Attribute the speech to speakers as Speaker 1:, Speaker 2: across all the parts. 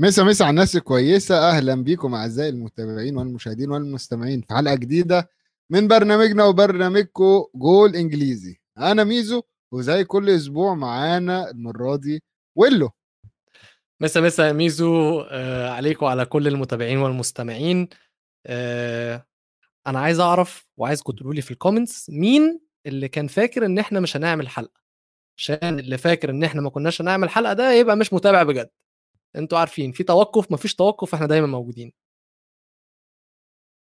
Speaker 1: مسا مسا على الناس الكويسة. أهلا بيكم أعزائي المتابعين والمشاهدين والمستمعين في حلقة جديدة من برنامجنا وبرنامجكم جول إنجليزي. أنا ميزو وزي كل أسبوع معانا المرة دي ويلو.
Speaker 2: مسا مسا ميزو آه عليكم وعلى كل المتابعين والمستمعين. آه أنا عايز أعرف وعايزكم تقولوا لي في ال comments مين اللي كان فاكر إن إحنا مش هنعمل حلقة. عشان اللي فاكر إن إحنا ما كناش هنعمل حلقة ده يبقى مش متابع بجد. أنتوا عارفين في توقف مفيش توقف إحنا دايما موجودين.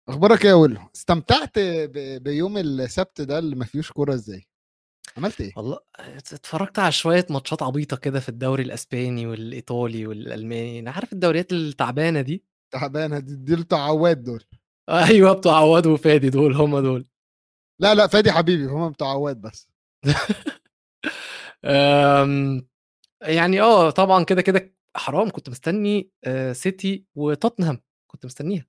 Speaker 1: أخبارك إيه يا ويلو؟ استمتعت ب- بيوم السبت ده اللي ما فيهوش كورة إزاي؟ عملت إيه؟
Speaker 2: والله اتفرجت على شوية ماتشات عبيطة كده في الدوري الإسباني والإيطالي والألماني. أنا عارف الدوريات التعبانة دي؟
Speaker 1: تعبانة دي دي بتوع عواد دول.
Speaker 2: أيوه بتوع عواد وفادي دول هم دول.
Speaker 1: لا لا فادي حبيبي هم بتوع عواد بس.
Speaker 2: أم، يعني آه طبعا كده كده حرام كنت مستني آه، سيتي وتوتنهام كنت مستنيها.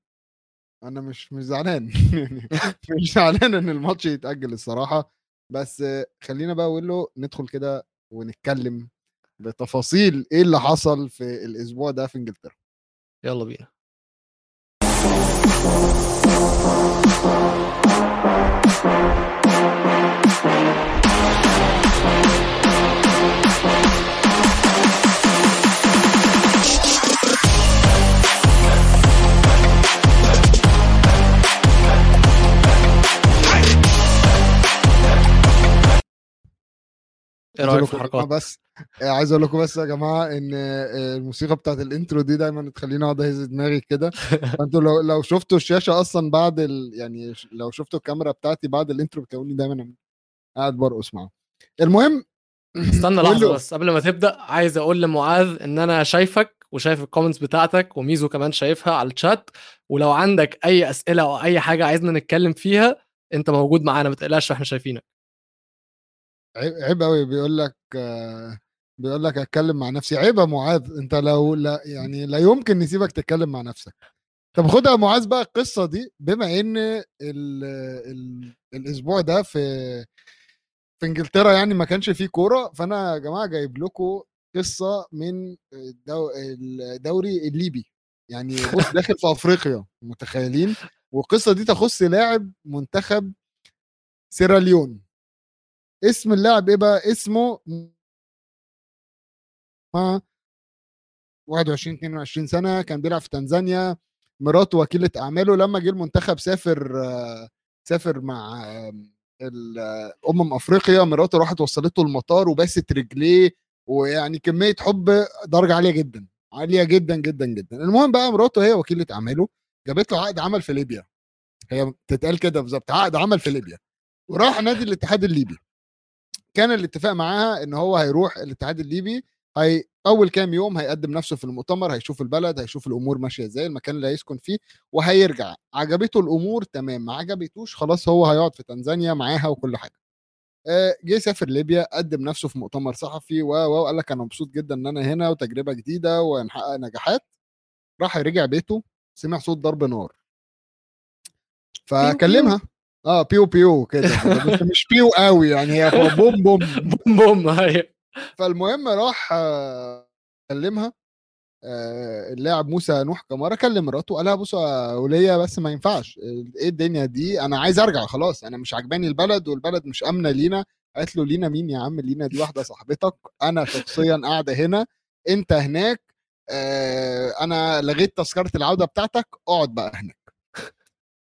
Speaker 1: أنا مش مش زعلان. يعني مش زعلان إن الماتش يتأجل الصراحة. بس خلينا بقى أقول له ندخل كده ونتكلم بتفاصيل إيه اللي حصل في الأسبوع ده في إنجلترا.
Speaker 2: يلا بينا. إيه
Speaker 1: رأيك
Speaker 2: في الحركات؟
Speaker 1: بس عايز أقول لكم بس يا جماعة إن الموسيقى بتاعت ال intro دي دايما تخليني أقعد أهز دماغي كده. فأنتوا لو لو شفتوا الشاشة أصلا بعد ال... يعني لو شفتوا الكاميرا بتاعتي بعد ال intro بتلاقوني دايما قاعد برقص معاهم. المهم
Speaker 2: استنى
Speaker 1: لحظة.
Speaker 2: بس قبل ما تبدأ عايز أقول لمعاذ إن أنا شايفك وشايف ال comments بتاعتك وميزو كمان شايفها على الشات ولو عندك أي أسئلة أو أي حاجة عايزنا نتكلم فيها أنت موجود معانا ما تقلقش إحنا شايفينك.
Speaker 1: عيب قوي بيقول لك بيقول لك اتكلم مع نفسي. عيب يا معاذ أنت لو لا يعني لا يمكن نسيبك تتكلم مع نفسك. طب خدها يا معاذ بقى القصة دي بما إن ال ال الأسبوع ده في في إنجلترا يعني ما كانش فيه كورة فأنا يا جماعة جايب لكم قصة من الدو الدوري الليبي. يعني بص داخل في أفريقيا متخيلين؟ والقصة دي تخص لاعب منتخب سيراليون اسم اللاعب إيه بقى؟ اسمه ما 21 22 سنة كان بيلعب في تنزانيا. مراته وكيلة أعماله لما جه المنتخب سافر سافر مع آه، ال- آه، أمم أفريقيا. مراته راحت وصلته المطار وباست رجليه ويعني كمية حب درجة عالية جدا عالية جدا جدا جدا. المهم بقى مراته هي وكيلة أعماله جابت له عقد عمل في ليبيا. هي تتقال كده بالظبط عقد عمل في ليبيا. وراح نادي الاتحاد الليبي. كان الاتفاق معاها إن هو هيروح الاتحاد الليبي هي أول كام يوم هيقدم نفسه في المؤتمر هيشوف البلد هيشوف الأمور ماشية إزاي المكان اللي هيسكن فيه وهيرجع. عجبته الأمور تمام. ما عجبتوش خلاص هو هيقعد في تنزانيا معاها وكل حاجة. آه، جه سافر ليبيا قدم نفسه في مؤتمر صحفي وقال لك أنا مبسوط جدا إن أنا هنا وتجربة جديدة وهنحقق نجاحات. راح رجع بيته سمع صوت ضرب نار. فكلمها. آه بيو بيو كده بس مش بيو قوي يعني هي بوم بوم.
Speaker 2: بوم بوم هاي
Speaker 1: فالمهم راح آه، كلمها آه، اللاعب موسى نوح كمارة كلم مراته قال لها بصوا يا ولية بس ما ينفعش إيه الدنيا دي؟ أنا عايز أرجع خلاص أنا مش عجباني البلد والبلد مش آمنة لينا. قالت له لينا مين يا عم؟ لينا دي واحدة صاحبتك أنا شخصيا قاعدة هنا أنت هناك آه، أنا لغيت تذكرة العودة بتاعتك اقعد بقى هناك.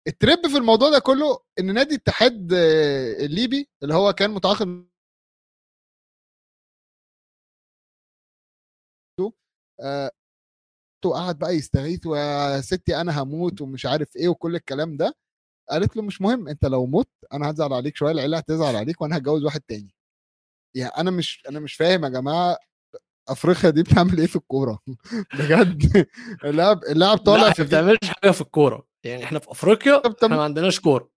Speaker 1: الترب في الموضوع ده كله إن نادي الاتحاد آه، الليبي اللي هو كان متعاقد آه، وقعد بقى يستغيث ويا ستي أنا هموت ومش عارف إيه وكل الكلام ده قالت له مش مهم أنت لو مت أنا هزعل عليك شوية العيلة هتزعل عليك وأنا هتجوز واحد تاني. يعني أنا مش أنا مش فاهم يا جماعة أفريقيا دي بتعمل إيه في الكورة؟ بجد. اللاعب اللاعب طالع
Speaker 2: لا
Speaker 1: في
Speaker 2: بتعملش حاجة في الكورة. يعني اححنا في أفريقيا
Speaker 1: طب- طب-
Speaker 2: إحنا ما عندناش كورة.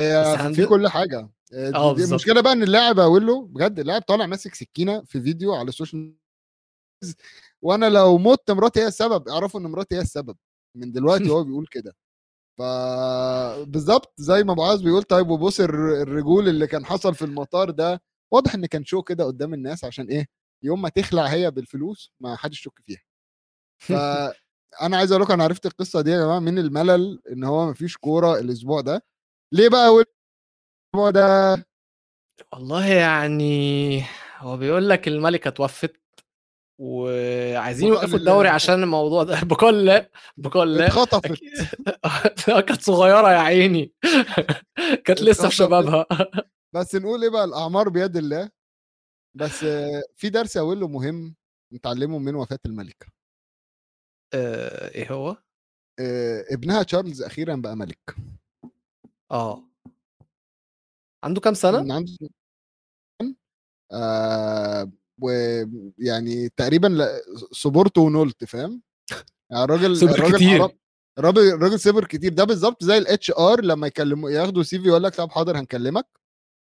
Speaker 1: هي في كل حاجة. آه، آه
Speaker 2: بالظبط.
Speaker 1: المشكلة بقى إن اللاعب أقول له بجد اللاعب طالع ماسك سكينة في فيديو على السوشيال وأنا لو مت مراتي هي السبب اعرفوا إن مراتي هي السبب. من دلوقتي هو بيقول كده. ف بالظبط زي ما معاذ بيقول طيب وبص الر- الرجول اللي كان حصل في المطار ده واضح إن كان شو كده قدام الناس عشان إيه؟ يوم ما تخلع هي بالفلوس ما حدش يشك فيها. فانا عايز أقول لكم أنا عرفت القصة دي يا جماعة من الملل إن هو مفيش كورة الأسبوع ده. ليه بقى الأسبوع ده؟
Speaker 2: والله يعني هو بيقول لك الملكة توفت وعايزين يوقفوا. الدوري عشان الموضوع ده. بكل بكل
Speaker 1: اتخطفت.
Speaker 2: أكيد. كانت صغيرة يا عيني. كانت لسه في. شبابها.
Speaker 1: بس نقول إيه بقى الأعمار بيد الله. بس آه، في درس اقوله مهم نتعلمه من وفاة الملكه
Speaker 2: آه، إيه هو؟
Speaker 1: آه، ابنها تشارلز أخيرا بقى ملك
Speaker 2: آه عنده كام؟
Speaker 1: من عنده آه ويعني تقريبا صبرت ونلت فاهم يعني الراجل الراجل
Speaker 2: كتير.
Speaker 1: الراجل الراجل صبر كتير ده بالظبط زي ال HR لما يكلموا ياخدوا CV يقول لك طب حاضر هنكلمك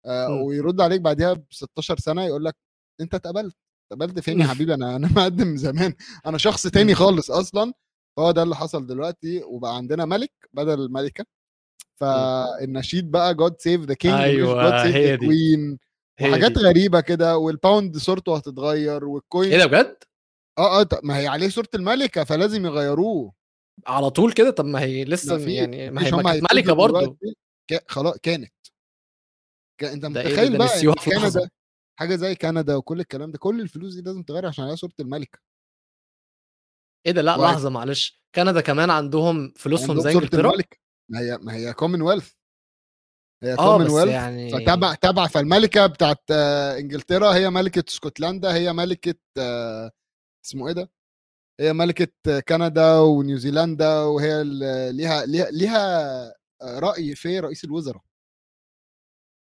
Speaker 1: آه
Speaker 2: مم.
Speaker 1: ويرد عليك بعدها ب 16 سنة يقول لك أنت اتقبلت اتقبلت فين يا. حبيبي أنا أنا مقدم زمان أنا شخص تاني. خالص أصلا هو ده اللي حصل دلوقتي وبقى عندنا ملك بدل الملكة فالنشيد بقى God save the King
Speaker 2: أيوة، God
Speaker 1: save
Speaker 2: the.
Speaker 1: Queen
Speaker 2: هي
Speaker 1: وحاجات. غريبة كده وال pound صورته هتتغير وال
Speaker 2: Queen إيه ده بجد؟
Speaker 1: آه آه ما هي عليه صورة الملكة فلازم يغيروه
Speaker 2: على طول كده طب ما هي لسه
Speaker 1: ما
Speaker 2: يعني ما هي ملكة برضه
Speaker 1: خلاص كانت.
Speaker 2: أنت إيه؟
Speaker 1: متخيل بقى كندا. حاجة زي كندا وكل الكلام ده كل الفلوس دي لازم تغير عشان عليها صورة الملكه
Speaker 2: إيه ده؟
Speaker 1: لأ
Speaker 2: لحظة معلش كندا كمان عندهم فلوسهم زي
Speaker 1: إنجلترا؟ ما هي ما هي Commonwealth هي
Speaker 2: آه بس
Speaker 1: Commonwealth
Speaker 2: يعني
Speaker 1: فتابع تابع فالملكة بتاعت آه، إنجلترا هي ملكة اسكتلندا هي ملكة آه، اسمه إيه ده؟ هي ملكة آه، كندا ونيوزيلندا وهي ليها ليها ليها آه، رأي في رئيس الوزراء.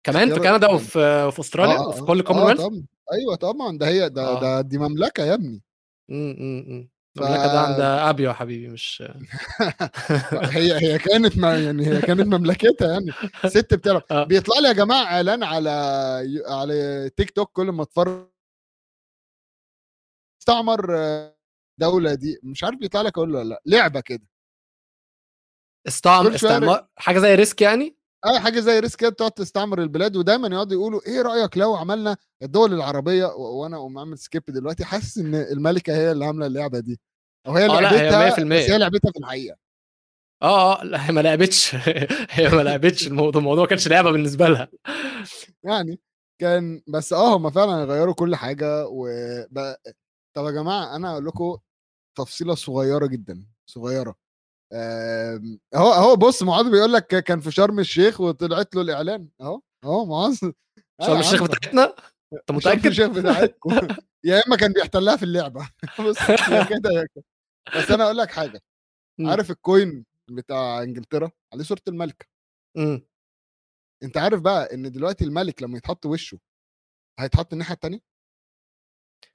Speaker 2: كمان في كندا وفي وفي أستراليا
Speaker 1: آه، آه،
Speaker 2: وفي
Speaker 1: آه.
Speaker 2: كل Commonwealth
Speaker 1: طبعا. أيوه طبعا. ده هي ده
Speaker 2: آه.
Speaker 1: ده دي مملكة يا ابني.
Speaker 2: امم
Speaker 1: ف-
Speaker 2: المملكه ده عندها أبيو يا حبيبي مش
Speaker 1: هي هي كانت ما يعني هي كانت مملكتها يعني ست بتلعب
Speaker 2: آه.
Speaker 1: بيطلع لي يا جماعة إعلان على على تيك توك كل ما اتفرج. استعمر آه، الدولة دي. مش عارف بيطلع لك أقول ولا لأ. لعبة كده.
Speaker 2: استعم
Speaker 1: كل شوية
Speaker 2: استعمار حاجة زي Risk يعني؟
Speaker 1: آه حاجة زي Risk كده بتقعد تستعمر البلاد ودايما يقعدوا يقولوا إيه رأيك لو عملنا الدول العربية و- وأنا أقوم عامل skip دلوقتي حاسس إن الملكة هي اللي عاملة اللعبة دي أو هي
Speaker 2: آه، لأ، هي
Speaker 1: لعبتها
Speaker 2: 100%.
Speaker 1: بس هي لعبتها في الحقيقة.
Speaker 2: آه آه لأ هي ما لعبتش. هي ما لعبتش الموضوع الموضوع كانش لعبة بالنسبة لها.
Speaker 1: يعني كان بس آه هم فعلا غيروا كل حاجة و طب يا جماعة أنا أقول لكم تفصيلة صغيرة جدا صغيرة. اهو اهو بص معاذ بيقول لك كان في شرم الشيخ وطلعت له الإعلان. أهو أهو معاذ. آه
Speaker 2: شرم الشيخ بتاعتنا؟ أنت
Speaker 1: شرم
Speaker 2: متأكد؟
Speaker 1: الشيخ بتاعتكم يا إما كان بيحتلها في اللعبة. بص يا كده يا كده. بس أنا أقول لك
Speaker 2: حاجة.
Speaker 1: عارف الكوين بتاع إنجلترا؟ عليه صورة الملكه
Speaker 2: امم
Speaker 1: أنت عارف بقى إن دلوقتي الملك لما يتحط وشه هيتحط الناحية التانية؟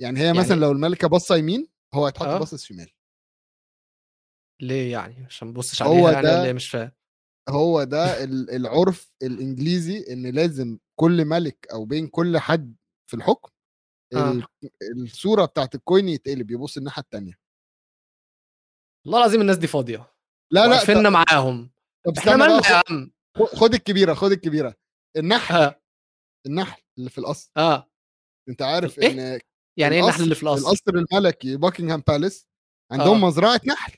Speaker 1: يعني هي مثلا
Speaker 2: يعني-
Speaker 1: لو الملكة باصة يمين هو هيتحط
Speaker 2: آه.
Speaker 1: باصص شمال.
Speaker 2: ليه يعني؟ عشان ما نبصش
Speaker 1: هو
Speaker 2: عليها يعني
Speaker 1: ده-
Speaker 2: ولا إيه مش فاهم؟
Speaker 1: هو ده ال- العرف الإنجليزي إن لازم كل ملك أو بين كل حد في الحكم
Speaker 2: آه.
Speaker 1: ال- الصورة بتاعت ال Queen يتقلب يبص الناحية التانية.
Speaker 2: والله العظيم الناس دي فاضية.
Speaker 1: لا لا
Speaker 2: وقفلنا معاهم.
Speaker 1: طب
Speaker 2: إحنا
Speaker 1: استنى
Speaker 2: مالنا
Speaker 1: بقى
Speaker 2: يا عم؟
Speaker 1: خد- الكبيرة خد الكبيرة. النحل
Speaker 2: آه.
Speaker 1: النحل اللي في القصر.
Speaker 2: آه.
Speaker 1: أنت عارف
Speaker 2: إيه؟
Speaker 1: إن
Speaker 2: يعني إيه النحل اللي في القصر؟
Speaker 1: القصر الملكي Buckingham Palace عندهم
Speaker 2: آه.
Speaker 1: مزرعة نحل.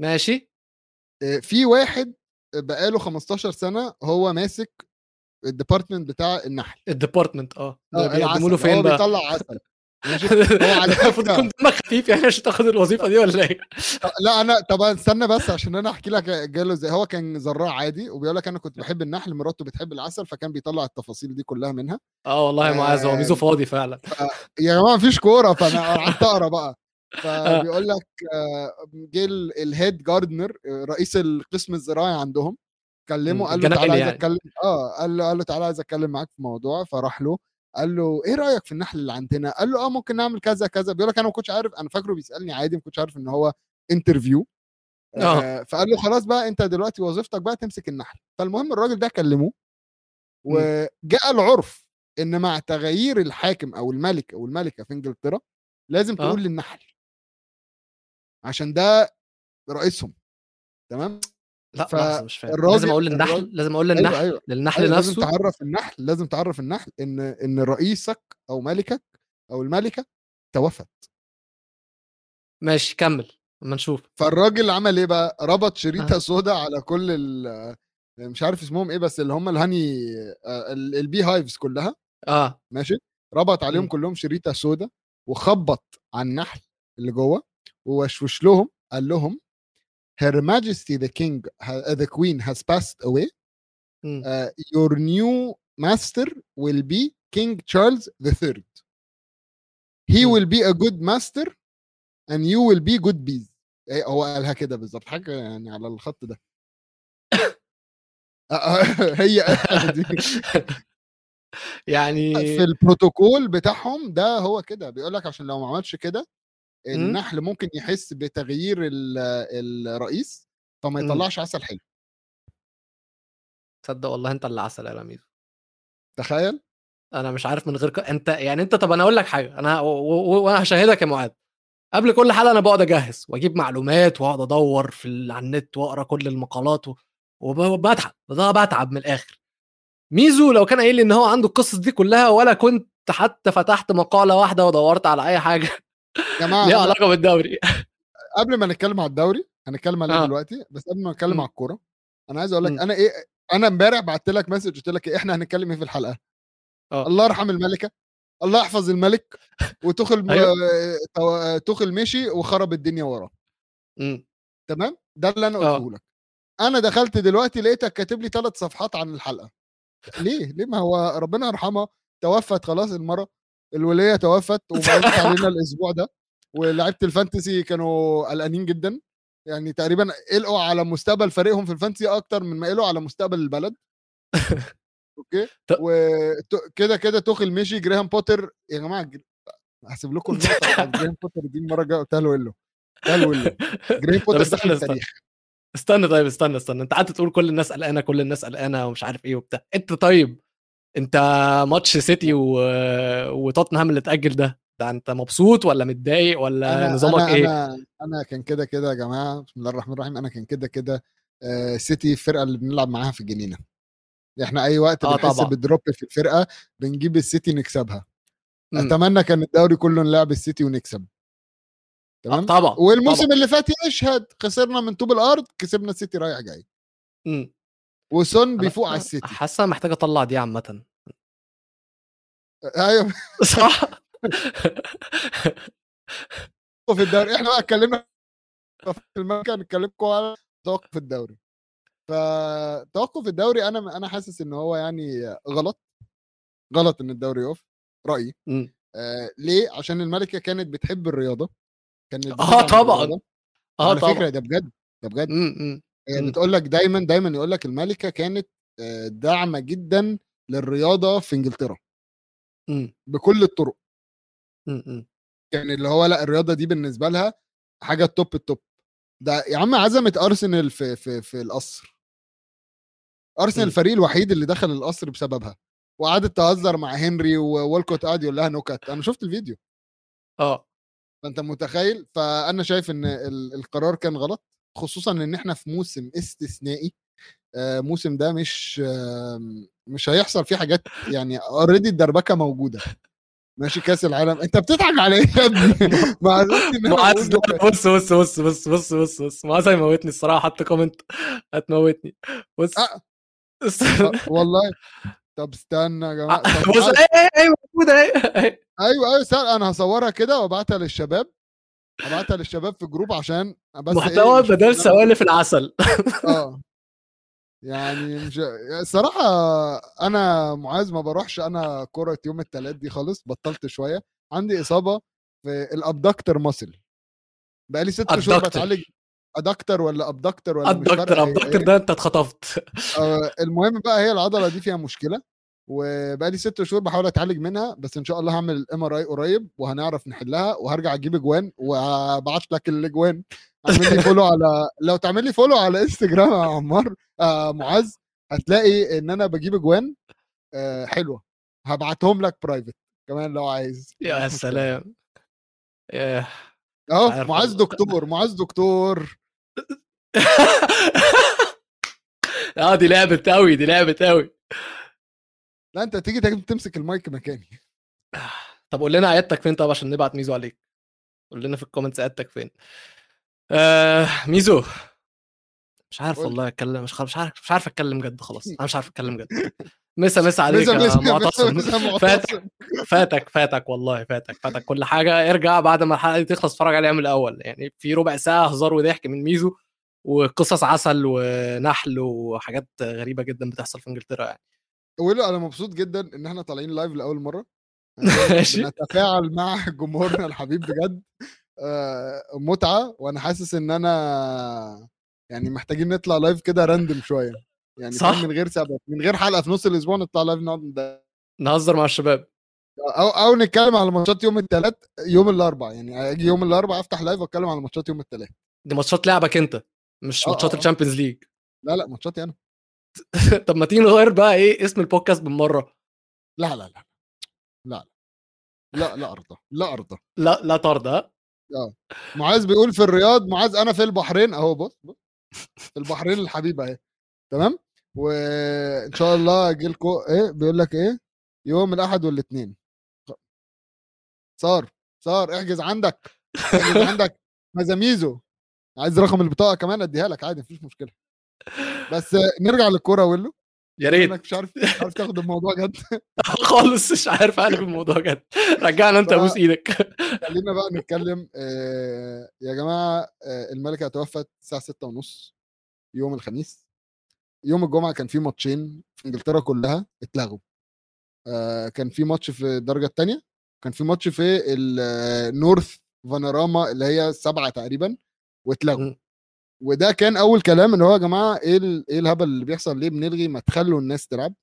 Speaker 2: ماشي.
Speaker 1: آه، في واحد بقاله 15 سنة هو ماسك ال department بتاع النحل.
Speaker 2: ال department آه.
Speaker 1: آه،
Speaker 2: بيقدموا. له فين
Speaker 1: هو
Speaker 2: بقى؟
Speaker 1: بيطلع عسل.
Speaker 2: المفروض يكون دمك خفيف يعني عشان تاخد الوظيفة دي ولا إيه؟
Speaker 1: لا أنا طب استنى بس عشان أنا أحكي لك جاله إزاي. هو كان زراع عادي وبيقول لك أنا كنت بحب النحل مراته بتحب العسل فكان بيطلع التفاصيل دي كلها منها.
Speaker 2: آه والله معاذ هو ميزو
Speaker 1: آه.
Speaker 2: فاضي فعلا.
Speaker 1: يا جماعة مفيش كورة فأنا قعدت أقرأ بقى. فبيقول لك آه، جه ال- ال head gardener آه، رئيس القسم الزراعي عندهم كلمه قال له تعالى عايز
Speaker 2: يعني.
Speaker 1: أتكلم آه قال له قال له تعالى عايز أتكلم معاك في موضوع فراح له قال له إيه رأيك في النحل اللي عندنا؟ قال له آه ممكن نعمل كذا كذا. بيقول لك أنا ما كنتش عارف أنا فاكره بيسألني عادي ما كنتش عارف إن هو انترفيو
Speaker 2: آه.
Speaker 1: آه فقال له خلاص بقى أنت دلوقتي وظيفتك بقى تمسك النحل. فالمهم الراجل ده كلموه وجاء العرف إن مع تغيير الحاكم أو الملك أو الملكة في إنجلترا لازم
Speaker 2: آه.
Speaker 1: تقول للنحل. عشان ده رئيسهم تمام؟
Speaker 2: لأ
Speaker 1: ف-
Speaker 2: مش فاهم. لازم أقول للنحل
Speaker 1: الراجل-
Speaker 2: لازم أقول للنحل
Speaker 1: أيوه أيوه.
Speaker 2: للنحل
Speaker 1: أيوة لازم
Speaker 2: نفسه.
Speaker 1: تعرف النحل لازم تعرف النحل إن إن رئيسك أو ملكك أو الملكة توفت.
Speaker 2: ماشي كمل أما نشوف.
Speaker 1: فالراجل عمل إيه بقى؟ ربط شريطة
Speaker 2: آه.
Speaker 1: سودا على كل ال مش عارف اسمهم إيه بس اللي هم ال honey آه، ال- ال beehives كلها
Speaker 2: آه.
Speaker 1: ماشي؟ ربط عليهم
Speaker 2: مم.
Speaker 1: كلهم شريطة سودا وخبط على النحل اللي جوه. ووشوش لهم قال لهم Her Majesty the King the Queen has passed away uh, your new master will be King Charles III. He
Speaker 2: Hmm.
Speaker 1: will be a good master and you will be good bees. إيه هو قالها كده بالظبط حاجة يعني على الخط ده آه، آه، هي دي
Speaker 2: يعني
Speaker 1: في البروتوكول بتاعهم ده هو كده بيقول لك عشان لو ما عملش كده. النحل ممكن يحس بتغيير ال- الرئيس فما
Speaker 2: مم.
Speaker 1: يطلعش عسل حلو.
Speaker 2: تصدق والله أنت اللي عسل يا لميس
Speaker 1: تخيل.
Speaker 2: أنا مش عارف من غير ك... أنت يعني أنت طب أنا أقول لك حاجة أنا و- و- وأنا هشهدك يا معاذ. قبل كل حلقه أنا بقعد أجهز وأجيب معلومات وأقعد أدور في ال- على النت وأقرأ كل المقالات و... وبتعب بتعب من الآخر. ميزو لو كان قايل لي إن هو عنده القصص دي كلها ولا كنت حتى فتحت مقالة واحدة ودورت على أي
Speaker 1: حاجة. جماعة
Speaker 2: ليها علاقة بالدوري
Speaker 1: قبل ما نتكلم على الدوري هنتكلم عليه
Speaker 2: آه.
Speaker 1: دلوقتي بس قبل ما نتكلم. على الكورة أنا عايز أقول لك. أنا إيه أنا امبارح بعت لك مسج قلت لك إيه إحنا هنتكلم إيه في الحلقة
Speaker 2: آه.
Speaker 1: الله يرحم الملكة الله يحفظ الملك وتخل
Speaker 2: أيوة.
Speaker 1: آه، تخل مشي وخرب الدنيا وراه. تمام ده اللي أنا
Speaker 2: آه.
Speaker 1: قلته لك أنا دخلت دلوقتي لقيتك كاتب لي ثلاث صفحات عن الحلقة ليه ليه ما هو ربنا يرحمها توفت خلاص المرة الوليه توفت وبعدت علينا الأسبوع ده ولاعيبة ال fantasy كانوا قلقانين جدا. يعني تقريبا قلقوا على مستقبل فريقهم في ال fantasy أكتر من ما قلقوا على مستقبل البلد.
Speaker 2: okay؟
Speaker 1: وكده كده توخل مشي جريهام بوتر. يا جماعة هسيب لكم جريهام بوتر دي المرة الجاية قلتها له. جريهام
Speaker 2: طب
Speaker 1: بوتر
Speaker 2: استنى
Speaker 1: دخل
Speaker 2: استنى.
Speaker 1: التاريخ.
Speaker 2: استنى طيب استنى استنى. أنت قعدت تقول كل الناس قلقانة كل الناس قلقانة ومش عارف إيه وبتاع. أنت طيب أنت ماتش سيتي و... وتوتنهام اللي اتاجل ده ده أنت مبسوط ولا متضايق ولا
Speaker 1: أنا
Speaker 2: نظامك
Speaker 1: أنا
Speaker 2: إيه
Speaker 1: أنا أنا كان كده كده يا جماعة بسم الله الرحمن الرحيم أنا كان كده كده آه، سيتي الفرقة اللي بنلعب معاها في الجنينه إحنا أي وقت
Speaker 2: آه
Speaker 1: بنحس
Speaker 2: طبعا.
Speaker 1: ب drop في الفرقة بنجيب السيتي نكسبها
Speaker 2: مم.
Speaker 1: أتمنى كان الدوري كله نلعب السيتي ونكسب
Speaker 2: آه
Speaker 1: تمام
Speaker 2: طبعا
Speaker 1: والموسم
Speaker 2: طبعا.
Speaker 1: اللي فات يشهد خسرنا من طوب الأرض كسبنا السيتي رايح جاي
Speaker 2: مم.
Speaker 1: وسون بيفوق على السيتي.
Speaker 2: حاسة محتاج أطلع دي عامة.
Speaker 1: أيوه.
Speaker 2: صح.
Speaker 1: في الدوري. إحنا بقى اتكلمنا في المكان نتكلمكم على توقف الدوري. فتوقف الدوري أنا أنا حاسس إن هو يعني غلط. غلط إن الدوري يقف
Speaker 2: رأيي.
Speaker 1: آه ليه؟ عشان الملكة كانت بتحب الرياضة. كانت آه
Speaker 2: طبعا. آه
Speaker 1: على فكرة
Speaker 2: طبعا.
Speaker 1: ده بجد ده بجد.
Speaker 2: مم. مم. مم.
Speaker 1: بتقول لك دايما دايما يقول لك الملكة كانت آه، داعمة جدا للرياضة في إنجلترا
Speaker 2: مم.
Speaker 1: بكل الطرق.
Speaker 2: مم.
Speaker 1: يعني اللي هو لأ الرياضة دي بالنسبة لها حاجة top ال top ده يا عم عزمت أرسنال في في في القصر
Speaker 2: أرسنال.
Speaker 1: الفريق الوحيد اللي دخل القصر بسببها وقعدت تهزر مع هنري وولكوت قعد يقول لها نكت أنا شفت الفيديو
Speaker 2: آه
Speaker 1: فأنت متخيل فأنا شايف إن ال- القرار كان غلط خصوصا إن إحنا في موسم استثنائي آه، موسم ده مش مش هيحصل فيه حاجات يعني already الدربكة موجودة. ماشي كأس العالم. أنت بتضحك على إيه يا ابني؟
Speaker 2: معاذ
Speaker 1: لك-
Speaker 2: لا، بص بص بص بص بص بص بص معاذ هيموتني الصراحة. حط comment هتموتني. بص.
Speaker 1: آه. آه، والله. طب استنى يا جماعة. طب
Speaker 2: بص
Speaker 1: تعال-
Speaker 2: إيه إيه إيه موجوده إيه إيه.
Speaker 1: أيوه أيوه استنى أنا هصورها كده وأبعتها للشباب. ابعتها للشباب في group عشان بس إيه،
Speaker 2: محتوى
Speaker 1: نشوف
Speaker 2: بدل سوالف العسل.
Speaker 1: آه. يعني مش الصراحة أنا معاذ ما بروحش أنا كرة يوم التلات دي خالص بطلت شوية. عندي إصابة في ال abductor muscle بقالي ست شهور. بتعالج. adductor ولا abductor ولا
Speaker 2: الدكتور
Speaker 1: إيه.
Speaker 2: ده أنت اتخطفت.
Speaker 1: آه، المهم بقى هي العضلة دي فيها مشكلة. وبقالي ست شهور بحاول أتعالج منها بس إن شاء الله هعمل ال MRI قريب وهنعرف نحلها وهرجع أجيب إجوان وأبعت لك الإجوان. اعمل لي follow على لو تعمل لي follow على انستجرام يا عمار آه معاذ هتلاقي إن أنا بجيب إجوان آه حلوة. هبعتهم لك private كمان لو عايز.
Speaker 2: يا سلام.
Speaker 1: أهو
Speaker 2: عارف
Speaker 1: معاذ. دكتور معاذ دكتور.
Speaker 2: آه دي لعبت قوي دي لعبت قوي
Speaker 1: لا انت تيجي تمسك المايك مكاني.
Speaker 2: طب قول لنا عيادتك فين طب عشان نبعت ميزو عليك. قول لنا في ال comments عيادتك فين. آه ميزو. مش عارف. والله أتكلم مش مش عارف مش عارف أتكلم جد خلاص. أنا مش عارف أتكلم جد مسا مسا عليك يا معتصم. فاتك. فاتك فاتك والله فاتك فاتك. كل حاجة ارجع بعد ما الحلقة دي تخلص اتفرج عليها من الأول. يعني في ربع ساعة هزار وضحك من ميزو وقصص عسل ونحل وحاجات غريبة جدا بتحصل في إنجلترا يعني.
Speaker 1: ولو أنا مبسوط جدا إن إحنا طالعين live لأول مرة.
Speaker 2: ماشي.
Speaker 1: بنتفاعل مع جمهورنا الحبيب بجد. آه، متعة وأنا حاسس إن أنا يعني محتاجين نطلع live كده random شوية. يعني
Speaker 2: صح.
Speaker 1: من غير سبب من غير حلقة في نص الأسبوع نطلع live نقعد
Speaker 2: نهزر مع الشباب.
Speaker 1: أو أو نتكلم على ماتشات يوم الثلاث يوم الأربع. يعني أجي يوم الأربع أفتح live وأتكلم على ماتشات يوم الثلاث
Speaker 2: دي ماتشات لعبك أنت مش
Speaker 1: آه،
Speaker 2: ماتشات
Speaker 1: آه، آه.
Speaker 2: ال Champions League
Speaker 1: لا لا ماتشاتي أنا.
Speaker 2: طب ما تيجي نغير بقى إيه اسم البودكاست بالمرة؟
Speaker 1: لا لا لا لا لا لا أرضى لا أرضى.
Speaker 2: لا لا طرد ها؟
Speaker 1: معاذ بيقول في الرياض معاذ أنا في البحرين أهو بص بص في البحرين الحبيبة أهي تمام؟ وإن شاء الله أجي لكم إيه بيقول لك إيه يوم الأحد والاثنين صار صار احجز عندك احجز عندك مزاميزو عايز رقم البطاقة كمان أديها لك عادي مفيش مشكلة. بس نرجع للكورة ويلو
Speaker 2: يا ريت.
Speaker 1: إنك مش عارف مش عارف تاخد الموضوع جد.
Speaker 2: خالص مش عارف اقلب الموضوع جد. رجعنا
Speaker 1: أنت
Speaker 2: أبوس إيدك.
Speaker 1: خلينا بقى نتكلم آه يا جماعة آه الملكة توفت الساعة 6 ونص يوم الخميس. يوم الجمعة كان في ماتشين في إنجلترا كلها اتلغوا. آه كان في ماتش في الدرجة الثانية كان في ماتش في النورث فانوراما اللي هي السبعه تقريبا واتلغوا. وده كان أول كلام إن هو يا جماعة إيه إيه الهبل اللي بيحصل ليه بنلغي ما تخلوا الناس تلعب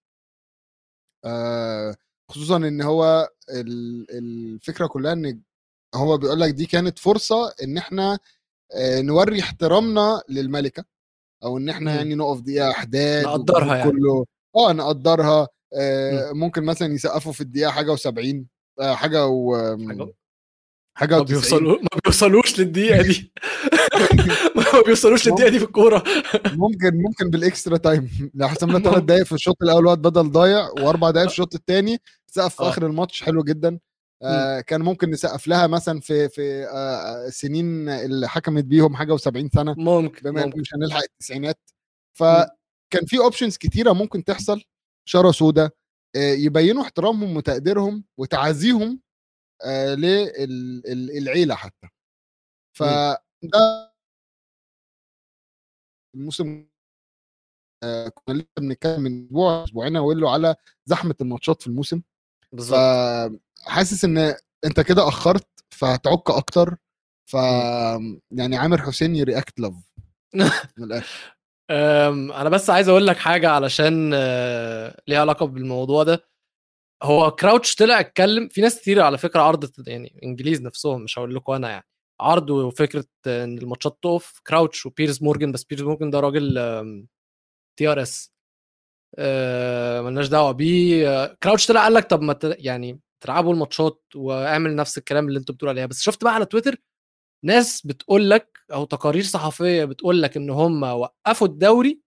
Speaker 1: آه خصوصا إن هو ال- الفكرة كلها إن هو بيقول لك دي كانت فرصة إن إحنا آه، نوري احترامنا للملكة أو إن
Speaker 2: إحنا.
Speaker 1: يعني نقف دقيقة احداد
Speaker 2: نقدرها يعني.
Speaker 1: كله آه نقدرها آه ممكن مثلا يسقفوا في الدقيقة حاجة و70 آه حاجة و
Speaker 2: حاجة؟
Speaker 1: حاجة
Speaker 2: ما
Speaker 1: و90
Speaker 2: بيوصلوا ما بيوصلوش للدقيقة دي. ما بيوصلوش للدقيقة دي في الكورة.
Speaker 1: ممكن ممكن بال extra time. لو حسبنا ثلاث. دقائق في الشوط الأول وقت بدل ضايع وأربع دقائق في الشوط الثاني سقف في
Speaker 2: آه.
Speaker 1: آخر الماتش. حلو جدا. آه كان ممكن نسقف لها مثلا في في آه السنين اللي حكمت بيهم حاجة و70 سنة.
Speaker 2: ممكن
Speaker 1: بما
Speaker 2: ممكن.
Speaker 1: مش هنلحق التسعينات. فكان في options كتيرة ممكن تحصل. شارة سودا آه، يبينوا احترامهم وتقديرهم وتعازيهم آه، للعيله حتى. فده الموسم آه، كنا لسه بنتكلم من أسبوع أسبوعين أقول له على زحمة الماتشات في الموسم.
Speaker 2: بالظبط
Speaker 1: فحاسس إن أنت كده أخرت فهتعك أكتر. ف يعني عامر حسين يرياكت لاف من الآخر.
Speaker 2: أم، أنا بس عايز أقول لك حاجة علشان آه، ليها علاقة بالموضوع ده. هو كراوتش طلع اتكلم في ناس كتير على فكرة عرضت يعني انجليز نفسهم مش هقول لكم أنا يعني عرضوا فكرة ان الماتشات تقف كراوتش وبيرز مورجان بس بيرز مورجان ده راجل TRS ملناش دعوة بيه. كراوتش طلع قال لك طب ما يعني تلعبوا الماتشات واعمل نفس الكلام اللي أنتوا بتقولوا عليها. بس شفت بقى على تويتر ناس بتقول لك أو تقارير صحفية بتقول لك إن هم وقفوا الدوري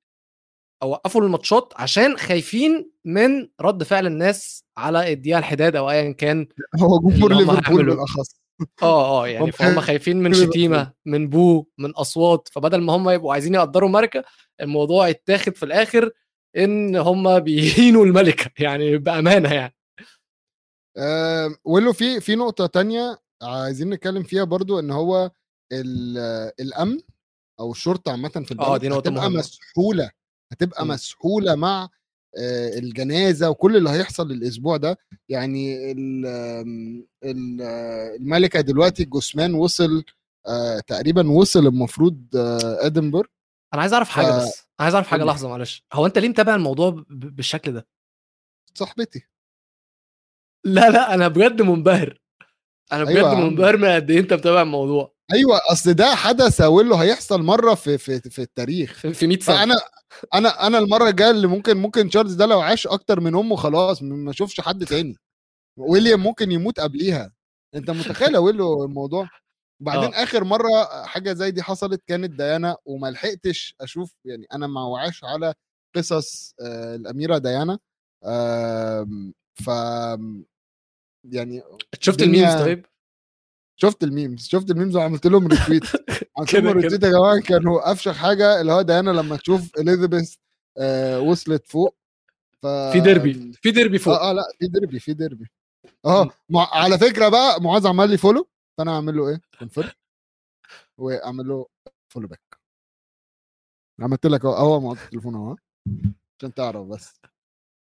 Speaker 2: وقفوا الماتشات عشان خايفين من رد فعل الناس على الدقيقة الحداد أو ايا كان
Speaker 1: هو جمهور ليفربول. بالأخص.
Speaker 2: آه آه يعني
Speaker 1: هم
Speaker 2: فهم خايفين من شتيمة من بو من أصوات. فبدل ما هم يبقوا عايزين يقدروا ماركة الموضوع يتاخد في الآخر إن هم بيهينوا الملكة يعني بأمانة يعني.
Speaker 1: آه ولو في في نقطة تانية عايزين نتكلم فيها برضو إن هو ال- الأمن أو الشرطة عامة في البلد
Speaker 2: آه دي نقطة
Speaker 1: مسحولة هتبقى
Speaker 2: م.
Speaker 1: مسحولة مع الجنازة وكل اللي هيحصل الأسبوع ده. يعني ال- آم، ال- آه، الملكة دلوقتي الجثمان وصل تقريبا وصل المفروض ادنبرج
Speaker 2: أنا عايز أعرف حاجة
Speaker 1: ف-
Speaker 2: بس أنا عايز
Speaker 1: أعرف حاجة.
Speaker 2: لحظة معلش. هو أنت ليه متابع الموضوع بالشكل ده؟
Speaker 1: صاحبتي.
Speaker 2: لا لا أنا بجد منبهر. أنا بجد
Speaker 1: أيوة.
Speaker 2: منبهر من قد إيه أنت متابع الموضوع.
Speaker 1: أيوه أصل ده حدث أقول له هيحصل مرة في في في التاريخ.
Speaker 2: في في 100 سنة.
Speaker 1: فأنا أنا أنا المرة الجاية اللي ممكن ممكن تشارلز ده لو عاش أكتر من أمه خلاص ما أشوفش حد تاني. ويليام ممكن يموت قبليها. أنت متخيل أقول له الموضوع؟ وبعدين
Speaker 2: آه.
Speaker 1: آخر مرة حاجة زي دي حصلت كانت ديانا وما لحقتش أشوف يعني أنا ما وعاش على قصص آه، الأميرة ديانا. آم، ف يعني
Speaker 2: شفت
Speaker 1: ال
Speaker 2: memes طيب؟
Speaker 1: شفت ال memes شفت ال memes وعملت لهم retweet عملت لهم. retweet يا جماعة كانوا أفشخ حاجة اللي هو ديانا لما تشوف اليزابيث آه وصلت فوق ف
Speaker 2: في ديربي في ديربي فوق.
Speaker 1: آه آه لا في ديربي في ديربي.
Speaker 2: آه.
Speaker 1: مع... على فكرة بقى معاذ عمل لي follow فأنا أعمل له إيه؟ confirm وأعمل له follow back عملت لك أهو أهو معاذ التليفون أهو عشان تعرف بس.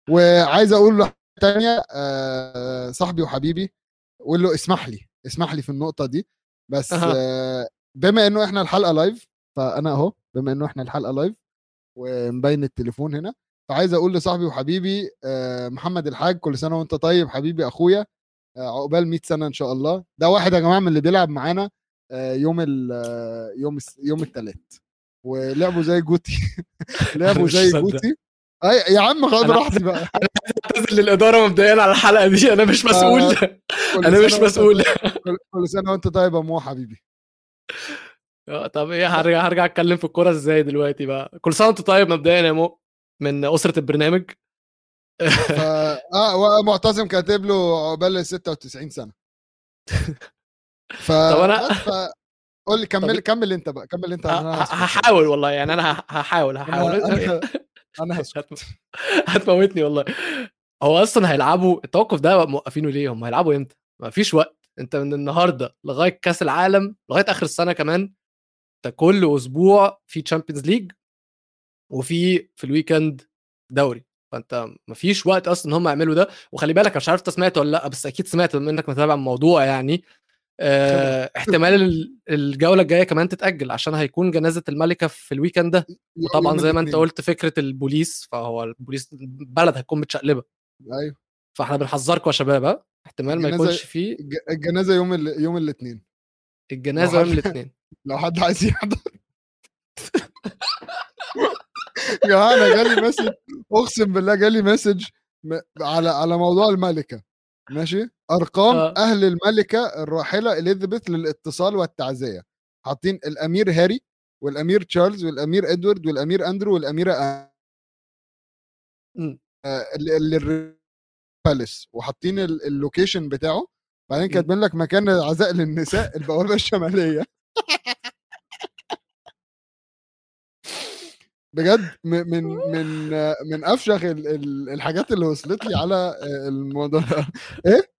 Speaker 1: وعايز أقول له تانية آه صاحبي وحبيبي قول له اسمح لي. اسمح لي في النقطة دي بس. آه بما إنه إحنا الحلقة live فأنا أهو بما إنه إحنا الحلقة live ومبين التليفون هنا فعايز أقول لصاحبي وحبيبي آه، محمد الحاج كل سنة وأنت طيب حبيبي أخويا آه، عقبال 100 سنة إن شاء الله. ده واحد يا جماعة من اللي بيلعب معانا آه، يوم ال يوم الس- يوم الثلاث ولعبوا زي جوتي. لعبوا زي. جوتي. أي يا عم خد راحتي بقى.
Speaker 2: اعتذر للإدارة مبدئيا على الحلقة دي. أنا مش مسؤول.
Speaker 1: كل أنا
Speaker 2: مش مسؤول.
Speaker 1: طيب- كل- سنة وأنت طيب يا مو حبيبي.
Speaker 2: آه، طب إيه هرجع هرجع أتكلم في الكورة إزاي دلوقتي بقى؟ كل سنة وأنت طيب مبدئيا يا مو من أسرة البرنامج.
Speaker 1: آه ومعتصم كاتب له عقبال 96 سنة. ف
Speaker 2: طب
Speaker 1: ف... قول لي كمل كمل أنت بقى كمل أنت.
Speaker 2: ه-
Speaker 1: أنا
Speaker 2: ه-
Speaker 1: هسكت.
Speaker 2: هحاول والله يعني أنا هحاول هحاول.
Speaker 1: أنا أنا, هسكت.
Speaker 2: هت- هتموتني والله. هو أصلا هيلعبوا التوقف ده موقفينه ليه؟ هم هيلعبوا إمتى؟ ما فيش وقت. أنت من النهارده لغاية كأس العالم لغاية آخر السنة كمان أنت كل أسبوع في Champions League وفي في ال weekend دوري. فأنت ما فيش وقت أصلا إن هم يعملوا ده. وخلي بالك أنا مش عارف أنت سمعت ولا لأ بس أكيد سمعت بما إنك متابع الموضوع يعني. آه احتمال ال- الجولة الجاية كمان تتأجل عشان هيكون جنازة الملكة في ال weekend ده. وطبعا زي ما
Speaker 1: أنت.
Speaker 2: قلت فكرة البوليس فهو البوليس البلد هتكون متشقلبة.
Speaker 1: أيوه.
Speaker 2: فإحنا بنحذركم يا شباب احتمال ما يكونش فيه.
Speaker 1: الج- الجنازة يوم ال... يوم الاثنين
Speaker 2: الجنازة يوم الاثنين
Speaker 1: لو حد عايز يحضر. يا جماعة أنا جالي message أقسم بالله جالي message على على موضوع الملكة. ماشي؟ أرقام
Speaker 2: آه.
Speaker 1: أهل الملكة الراحلة إليزابيث للاتصال والتعزية. حاطين الأمير هاري والأمير تشارلز والأمير إدوارد والأمير أندرو والأميرة آ- آه، ال- ال- ال palace وحاطين ال- ال location بتاعه. بعدين. كاتبين لك مكان العزاء للنساء البوابة الشمالية. بجد من من من أفشخ ال- ال- الحاجات اللي وصلت لي على آه، الموضوع إيه؟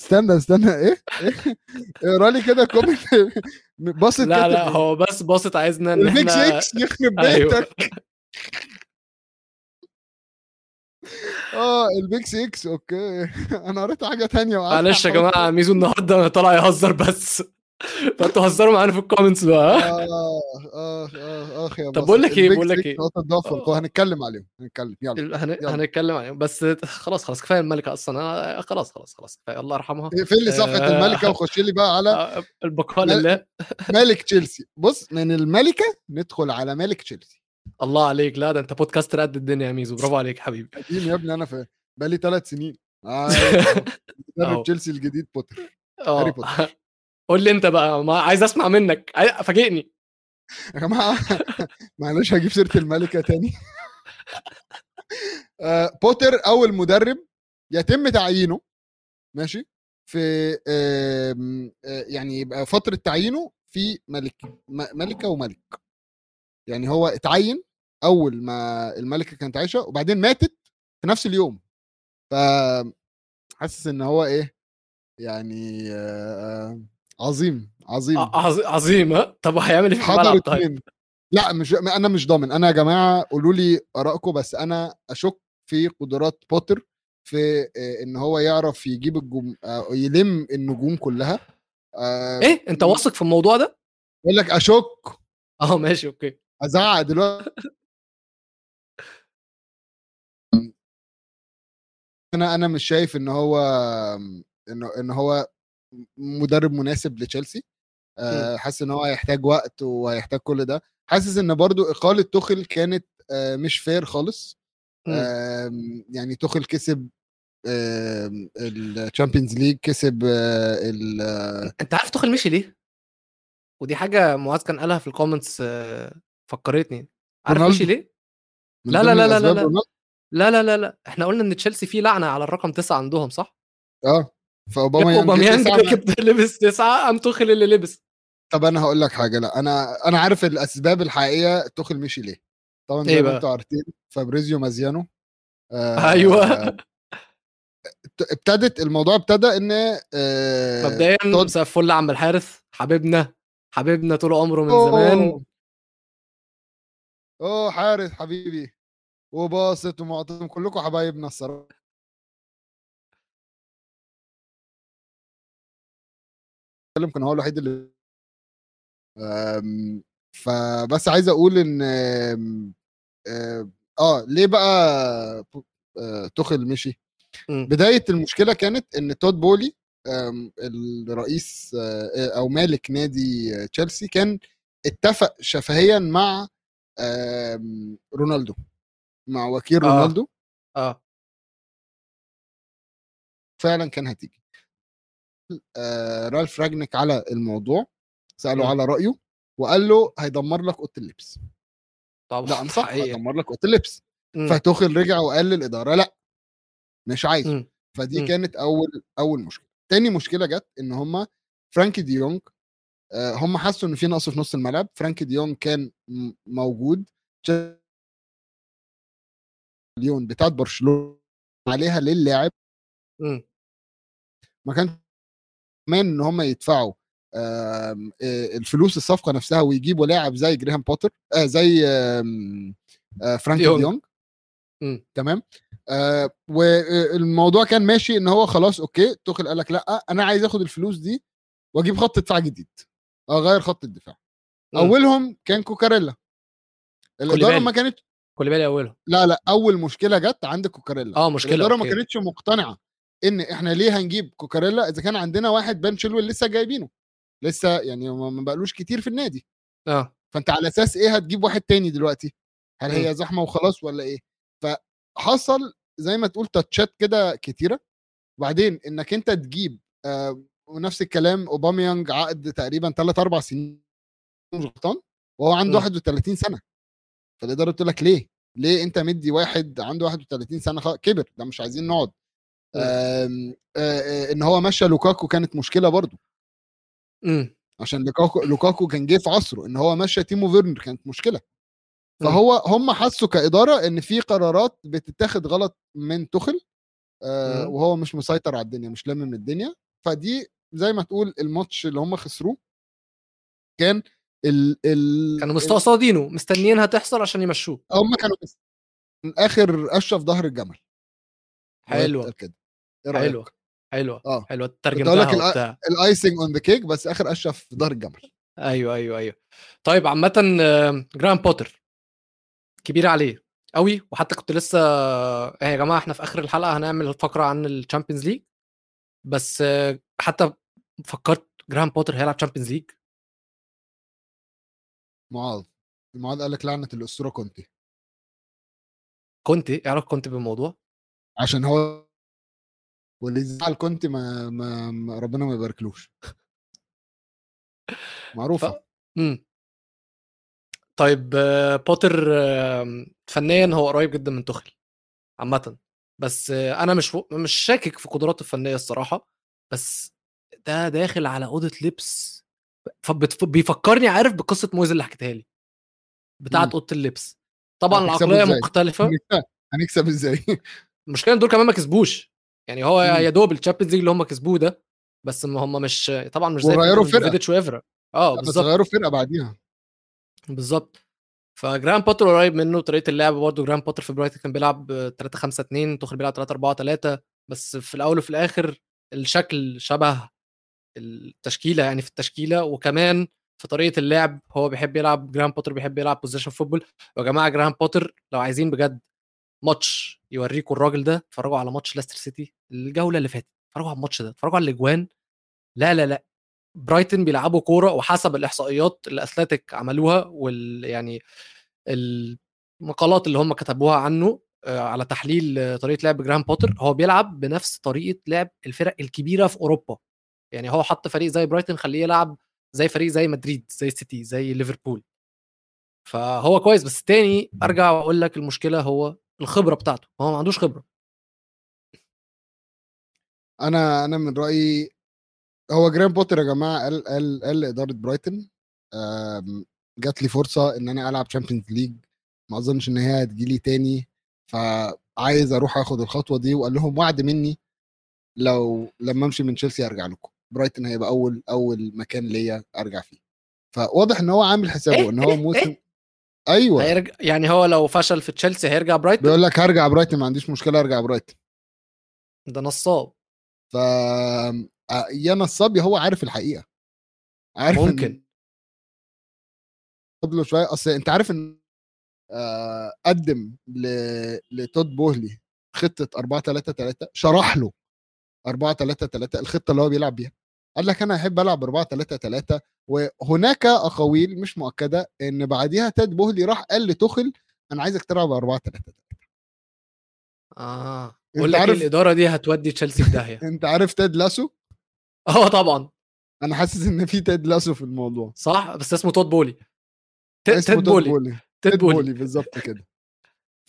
Speaker 1: استنى استنى. إيه؟ إيه؟ اقرأ لي كده كومنت باصت
Speaker 2: لا لا
Speaker 1: إيه؟
Speaker 2: هو بس باصت عايزنا
Speaker 1: إن
Speaker 2: إحنا
Speaker 1: 6 يخرب
Speaker 2: أيوه.
Speaker 1: بيتك. آه البيج 6 أوكي. أنا قريت حاجة تانية
Speaker 2: معلش يا جماعة ميزو النهارده طلع يهزر بس. فأنتوا هزروا معانا في ال comments بقى. ها؟
Speaker 1: آه آه آه اخ يا
Speaker 2: طب بقول لك
Speaker 1: إيه
Speaker 2: بقول لك
Speaker 1: 6 إيه. هنتكلم عليهم هنتكلم. يلا
Speaker 2: هن...
Speaker 1: يلا.
Speaker 2: هنتكلم عليهم. بس خلاص خلاص كفاية الملكة أصلا. أنا خلاص خلاص خلاص كفاية. الله يرحمها.
Speaker 1: اقفل لي صفحة
Speaker 2: آه.
Speaker 1: الملكة وخش لي بقى على
Speaker 2: آه، البقاء. لله.
Speaker 1: مالك تشيلسي. بص من الملكة ندخل على مالك تشيلسي.
Speaker 2: الله عليك. لا ده أنت podcaster قد الدنيا يا ميزو. برافو عليك حبيبي.
Speaker 1: قديم يا ابني أنا في بقالي ثلاث سنين. آه،. مدرب تشيلسي الجديد بوتر
Speaker 2: آه.
Speaker 1: هاري بوتر.
Speaker 2: قول لي أنت بقى ما عايز أسمع منك. فاجئني.
Speaker 1: يا جماعة معلش هجيب سيرة الملكة تاني. آه، بوتر اول مدرب يتم تعيينه ماشي؟ في آه، يعني يبقى فترة تعيينه في ملك ملكة وملك. يعني هو اتعين أول ما الملكة كانت عايشة وبعدين ماتت في نفس اليوم. ف حاسس إن هو إيه يعني آه، عظيم عظيم.
Speaker 2: عظيم ها طب هيعمل إيه في الملعب طيب؟
Speaker 1: لأ مش أنا مش ضامن. أنا يا جماعة قولوا لي آرائكم بس أنا أشك في قدرات بوتر في آه، إن هو يعرف يجيب الجم... آه، يلم النجوم كلها. آه،
Speaker 2: إيه؟ أنت واثق في الموضوع ده؟
Speaker 1: بقول لك أشك.
Speaker 2: آه ماشي okay.
Speaker 1: أزعق دلوقتي. أنا أنا مش شايف إن هو انه إن هو مدرب مناسب لتشيلسي. آه، حاسس إن هو هيحتاج وقت وهيحتاج كل ده. حاسس إن برضو إقالة توخل كانت آه، مش fair خالص. يعني توخل كسب ال Champions League كسب آه، ال
Speaker 2: أنت عارف تخل مشي ليه؟ ودي حاجة معاذ كان قالها في ال comments فكرتني. عارف. مشي ليه؟ لا، لا، لا، لا،
Speaker 1: الأسباب
Speaker 2: لا. لا لا لا لا إحنا قلنا إن تشيلسي فيه لعنة على الرقم تسعة عندهم صح؟
Speaker 1: آه فاوباما
Speaker 2: أوباميانج
Speaker 1: تسعة
Speaker 2: ركب لبس تسعة قام توخل اللي لبس.
Speaker 1: طب أنا هقول لك حاجة لا أنا أنا عارف الأسباب الحقيقية توخل مشي ليه؟ طبعا زي
Speaker 2: إيه
Speaker 1: ما؟ أنتوا عارفين فابريزيو مازيانو. آه،
Speaker 2: أيوه.
Speaker 1: ابتدت الموضوع ابتدى إن آه،
Speaker 2: مبدئيا
Speaker 1: تود-
Speaker 2: مساء الفل عم الحارث حبيبنا حبيبنا طول عمره من زمان.
Speaker 1: أوه. أوه حارث حبيبي. وباسط ومعتصم كلكم حبايبنا الصراحة. كان هو الوحيد اللي أم، فبس عايز أقول إن أم، أم، آه ليه بقى آه، توخل مشي؟
Speaker 2: مم.
Speaker 1: بداية المشكلة كانت إن تود بولي الرئيس آه، أو مالك نادي آه، تشيلسي كان اتفق شفهيا مع رونالدو. مع وكيل
Speaker 2: آه.
Speaker 1: رونالدو
Speaker 2: آه
Speaker 1: فعلا كان هتيجي آه، رالف راجنك على الموضوع سأله
Speaker 2: مم.
Speaker 1: على رأيه وقال له هيدمر لك أوضة اللبس
Speaker 2: طبعا
Speaker 1: لا صح. هيدمر لك أوضة اللبس
Speaker 2: مم.
Speaker 1: فتوخل رجع وقال للإدارة لا مش عايزه
Speaker 2: مم.
Speaker 1: فدي
Speaker 2: مم.
Speaker 1: كانت أول أول مشكلة تاني مشكلة جت إن هم فرانكي دي يونج هم حسوا إن في نقص في نص الملعب فرانكي دي يونج كان م- موجود مليون بتاعت برشلونة عليها للاعب
Speaker 2: مم.
Speaker 1: ما كان كمان إن هم يدفعوا آم، آه، الفلوس الصفقة نفسها ويجيبوا لاعب زي جريهام بوتر آه زي آم، آه فرانكي
Speaker 2: ديونج.
Speaker 1: تمام آه والموضوع كان ماشي إن هو خلاص okay توخل قال لك لأ أنا عايز آخد الفلوس دي وأجيب خط دفاع جديد أغير خط الدفاع
Speaker 2: مم.
Speaker 1: أولهم كان كوكاريلا
Speaker 2: الإدارة.
Speaker 1: ما كانت
Speaker 2: كل بالي اولهم
Speaker 1: لا لا أول مشكلة جت عند كوكاريلا.
Speaker 2: آه مشكلة
Speaker 1: الإدارة ما. كانتش مقتنعة إن إحنا ليه هنجيب كوكاريلا إذا كان عندنا واحد بن شيلويل لسه جايبينه. لسه يعني ما بقالوش كتير في النادي.
Speaker 2: آه.
Speaker 1: فأنت على أساس إيه هتجيب واحد تاني دلوقتي؟ هل. هي زحمة وخلاص ولا إيه؟ فحصل زي ما تقول تاتشات كده كتيرة. وبعدين إنك أنت تجيب آه ونفس الكلام اوباميانج عقد تقريبا 3 4 سنين مش غلطان وهو عنده
Speaker 2: مم.
Speaker 1: 31 سنة. فالاداره بتقول لك ليه ليه انت مدي واحد عنده 31 سنة خلاص كبر ده مش عايزين نقعد. آم، آه، آه، ان هو مشى لوكاكو كانت مشكلة برضو
Speaker 2: مم.
Speaker 1: عشان لوكاكو لوكاكو كان جه في عصره ان هو مشى تيمو فيرنر كانت مشكلة
Speaker 2: مم.
Speaker 1: فهو هم حسوا كإدارة ان في قرارات بتتاخد غلط من تخل آه. وهو مش مسيطر على الدنيا مش لامم الدنيا فدي زي ما تقول الماتش اللي هم خسروه كان ال ال
Speaker 2: كانوا مستقصدينه مستنيينها تحصل عشان يمشوه.
Speaker 1: هم كانوا من آخر في ظهر الجمل. بيتقال كده.
Speaker 2: إيه
Speaker 1: رأيك؟
Speaker 2: حلوة.
Speaker 1: حلوة. آه. حلوة.
Speaker 2: ترجمتها ال
Speaker 1: icing on the cake بس آخر في ظهر الجمل.
Speaker 2: أيوه أيوه أيوه. طيب عامة آه، جرام بوتر. كبير عليه قوي وحتى كنت لسه آه، يا جماعة إحنا في آخر الحلقة هنعمل فقرة عن ال Champions League بس آه، حتى فكرت جرام بوتر هيلعب Champions League
Speaker 1: معاذ معاذ قال لك لعنة الأسطورة كونتي
Speaker 2: كنت إيه علاقة كنت بالموضوع؟
Speaker 1: عشان هو واللي يزعل كنت ما, ما, ما ربنا ما يباركلوش. معروفة.
Speaker 2: ف... مم. طيب بوتر فنيا هو قريب جدا من توخيل عامة. بس أنا مش مش شاكك في قدراته الفنية الصراحة بس ده داخل على أوضة لبس فبت- بيفكرني عارف بقصة مويز اللي حكيتها لي. بتاعت
Speaker 1: مم.
Speaker 2: أوضة اللبس. طبعا العقلية
Speaker 1: إزاي؟
Speaker 2: مختلفة.
Speaker 1: هنكسب إزاي؟
Speaker 2: المشكلة إن دول كمان ما كسبوش. يعني هو
Speaker 1: مم.
Speaker 2: يا دوب ال Champions League اللي هم كسبوه ده بس ما هم مش طبعا مش زي. فيديتش وإفرا آه
Speaker 1: بس
Speaker 2: بالظبط
Speaker 1: غيروا فرقة بعديها.
Speaker 2: بالظبط فجراهام بوتر قريب منه طريقة اللعب برضه. جراهام بوتر في برايتون كان بيلعب 3 5 2 توخيل بيلعب 3 4 3 بس في الأول وفي الآخر الشكل شبه التشكيلة يعني في التشكيلة وكمان في طريقة اللعب هو بيحب يلعب جراهام بوتر بيحب يلعب position football يا جماعة جراهام بوتر لو عايزين بجد ماتش يوريكم الراجل ده اتفرجوا على ماتش ليستر سيتي الجولة اللي فاتت اتفرجوا على الماتش ده اتفرجوا على الأجوان. لا لا لا. برايتون بيلعبوا كورة وحسب الإحصائيات اللي اثلتيك عملوها وال يعني المقالات اللي هم كتبوها عنه آه، على تحليل طريقة لعب جراهام بوتر هو بيلعب بنفس طريقة لعب الفرق الكبيرة في أوروبا. يعني هو حط فريق زي برايتون خليه يلعب زي فريق زي مدريد زي السيتي زي ليفربول. فهو كويس بس تاني أرجع وأقول لك المشكلة هو الخبرة بتاعته. هو ما عندوش خبرة.
Speaker 1: أنا أنا من رأيي هو جراهام بوتر يا جماعة قال قال قال لإدارة برايتون جات لي فرصة إن أنا ألعب Champions League ما أظنش إن هي هتجيلي تاني فعايز أروح أخد الخطوة دي وقال لهم وعد مني لو لما أمشي من تشيلسي أرجع لكم. برايتون هيبقى أول أول مكان ليا أرجع فيه. فواضح إن هو عامل حسابه؟ إن هو
Speaker 2: إيه؟
Speaker 1: موسم؟ أيوه.
Speaker 2: هيرجع يعني هو لو فشل في تشيلسي هيرجع برايتون؟
Speaker 1: بيقول لك هرجع برايتون ما عنديش مشكلة أرجع برايتون.
Speaker 2: ده نصاب.
Speaker 1: ف آه، يا نصاب يا هو عارف الحقيقة. عارف
Speaker 2: ممكن.
Speaker 1: خد له شوية. أصل أنت عارف إن آه، قدم ل... لتود بوهلي خطة 4 3 3 شرح له 4 3 3 الخطة اللي هو بيلعب بيها. قال لك أنا أحب ألعب 4 3 3 وهناك أقاويل مش مؤكدة إن بعديها تاد بوهلي راح قال لتوخل أنا عايزك تلعب 4 3 3 آه.
Speaker 2: بقول لك إيه،
Speaker 1: عارف-
Speaker 2: الإدارة دي هتودي تشيلسي في داهيه
Speaker 1: أنت عارف تاد لاسو؟
Speaker 2: آه طبعا.
Speaker 1: أنا حاسس إن في تاد لاسو في الموضوع.
Speaker 2: صح؟ بس اسمه تود بولي ت-
Speaker 1: اسمه
Speaker 2: تيد
Speaker 1: تود
Speaker 2: بولي
Speaker 1: بولي
Speaker 2: بولي
Speaker 1: بولي بالظبط كده.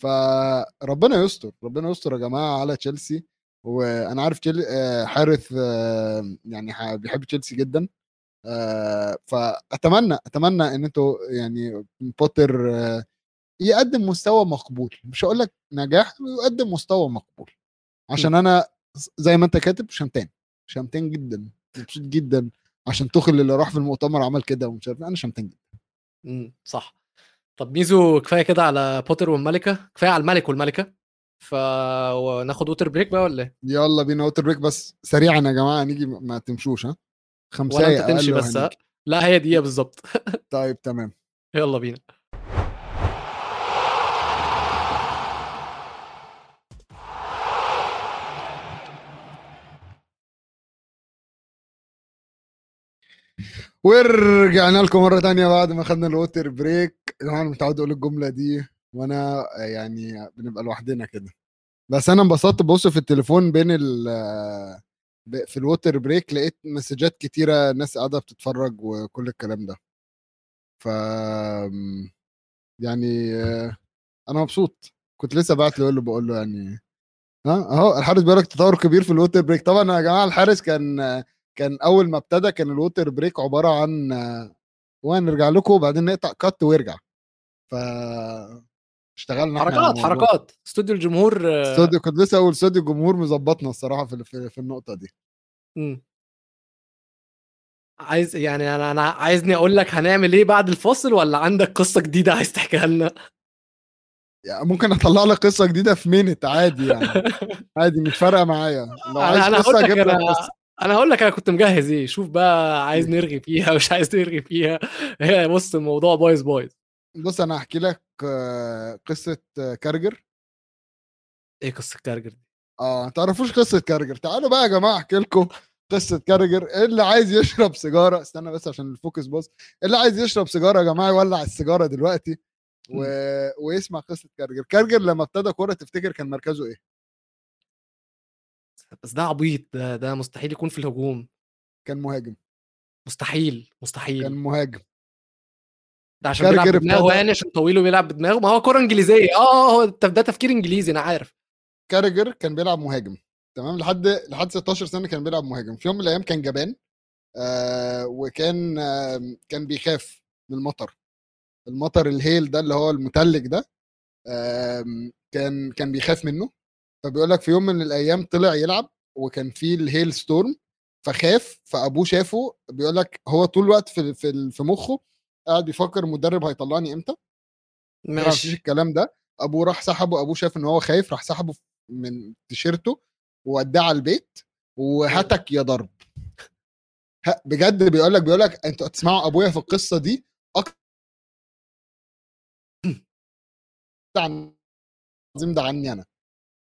Speaker 1: فربنا يستر ربنا يستر يا جماعة على تشيلسي. وأنا عارف تشيل... آه، حارث آه، يعني بيحب تشيلسي جدا آه، فأتمنى أتمنى إن أنتوا يعني بوتر يقدم مستوى مقبول. مش هقول لك نجاح يقدم مستوى مقبول. عشان أنا زي ما أنت كاتب شمتان. شمتان جدا. مبسوط جدا. عشان توخيل اللي راح في المؤتمر عمل كده ومش عارف أنا شمتان جدا.
Speaker 2: امم صح. طب ميزو كفاية كده على بوتر والملكة؟ كفاية على الملك والملكة؟ فناخد water break بقى ولا إيه؟
Speaker 1: يلا بينا water break بس سريعا يا جماعة نيجي ما تمشوش ها؟
Speaker 2: ولا
Speaker 1: خمسايه
Speaker 2: انت تمشي بس. لا هي دقيقة بالظبط.
Speaker 1: طيب تمام.
Speaker 2: يلا بينا.
Speaker 1: ورجعنا لكم مرة تانية بعد ما خدنا ال water break أنا متعود أقول الجملة دي. وأنا يعني بنبقى لوحدنا كده. بس أنا انبسطت ببص في التليفون بين ال في ال water break لقيت مسجات كتيرة ناس قاعدة بتتفرج وكل الكلام ده. ف يعني أنا مبسوط. كنت لسه بعت له بقول له يعني ها أهو الحارس بيقول لك تطور كبير في ال water break طبعا يا جماعة الحارس كان كان أول ما ابتدى كان ال water break عبارة عن وهنرجع لكم وبعدين نقطع cut ويرجع. ف اشتغلنا
Speaker 2: حركات. حركات. استوديو الجمهور آه،
Speaker 1: استوديو كنت لسه أقول استوديو الجمهور مظبطنا الصراحة في في, في النقطة دي.
Speaker 2: مم. عايز يعني أنا أنا عايزني أقول لك هنعمل إيه بعد الفاصل ولا عندك قصة جديدة عايز تحكيها لنا؟
Speaker 1: يعني ممكن أطلع لك قصة جديدة في minute عادي يعني. عادي مش فارقة معايا. لو عايز
Speaker 2: أنا أنا
Speaker 1: قصه
Speaker 2: لك
Speaker 1: أجيب لك
Speaker 2: أنا
Speaker 1: قصة.
Speaker 2: أنا هقول لك أنا كنت مجهز إيه. شوف بقى عايز نرغي فيها مش عايز نرغي فيها. هي بص الموضوع بايظ بايظ.
Speaker 1: بص أنا هحكي لك قصة كارجر؟
Speaker 2: إيه قصة كارجر دي؟
Speaker 1: آه تعرفوش قصة كارجر. تعالوا بقى يا جماعة أحكي لكم قصة كارجر. اللي عايز يشرب سيجارة استنى بس عشان ال focus بص اللي عايز يشرب سيجارة يا جماعة يولع السيجارة دلوقتي و... ويسمع قصة كارجر. كارجر لما ابتدى كورة تفتكر كان مركزه إيه؟
Speaker 2: بس ده عبيط. ده ده مستحيل يكون في الهجوم.
Speaker 1: كان مهاجم.
Speaker 2: مستحيل مستحيل.
Speaker 1: كان مهاجم.
Speaker 2: ده عشان بيلعب بدماغه يعني عشان طويل وبيلعب بدماغه. ما هو كرة إنجليزية. آه هو ده تفكير إنجليزي أنا عارف.
Speaker 1: كارجر كان بيلعب مهاجم تمام؟ لحد لحد 16 سنة كان بيلعب مهاجم. في يوم من الأيام كان جبان آه وكان آه كان بيخاف من المطر. المطر الهيل ده اللي هو المتلج ده آم، كان كان بيخاف منه. فبيقول لك في يوم من الأيام طلع يلعب وكان في الهيل ستورم فخاف فأبوه شافه. بيقول لك هو طول الوقت في في في مخه قاعد بيفكر المدرب هيطلعني إمتى؟ ما
Speaker 2: ماشي.
Speaker 1: الكلام ده. أبوه راح سحبه أبوه شاف إن هو خايف راح سحبه من تيشيرته ووداه على البيت وهتك يا ضرب. بجد بيقول لك بيقول لك أنتوا هتسمعوا أبويا في القصة دي؟ أكتر. عن العظيم ده عني أنا.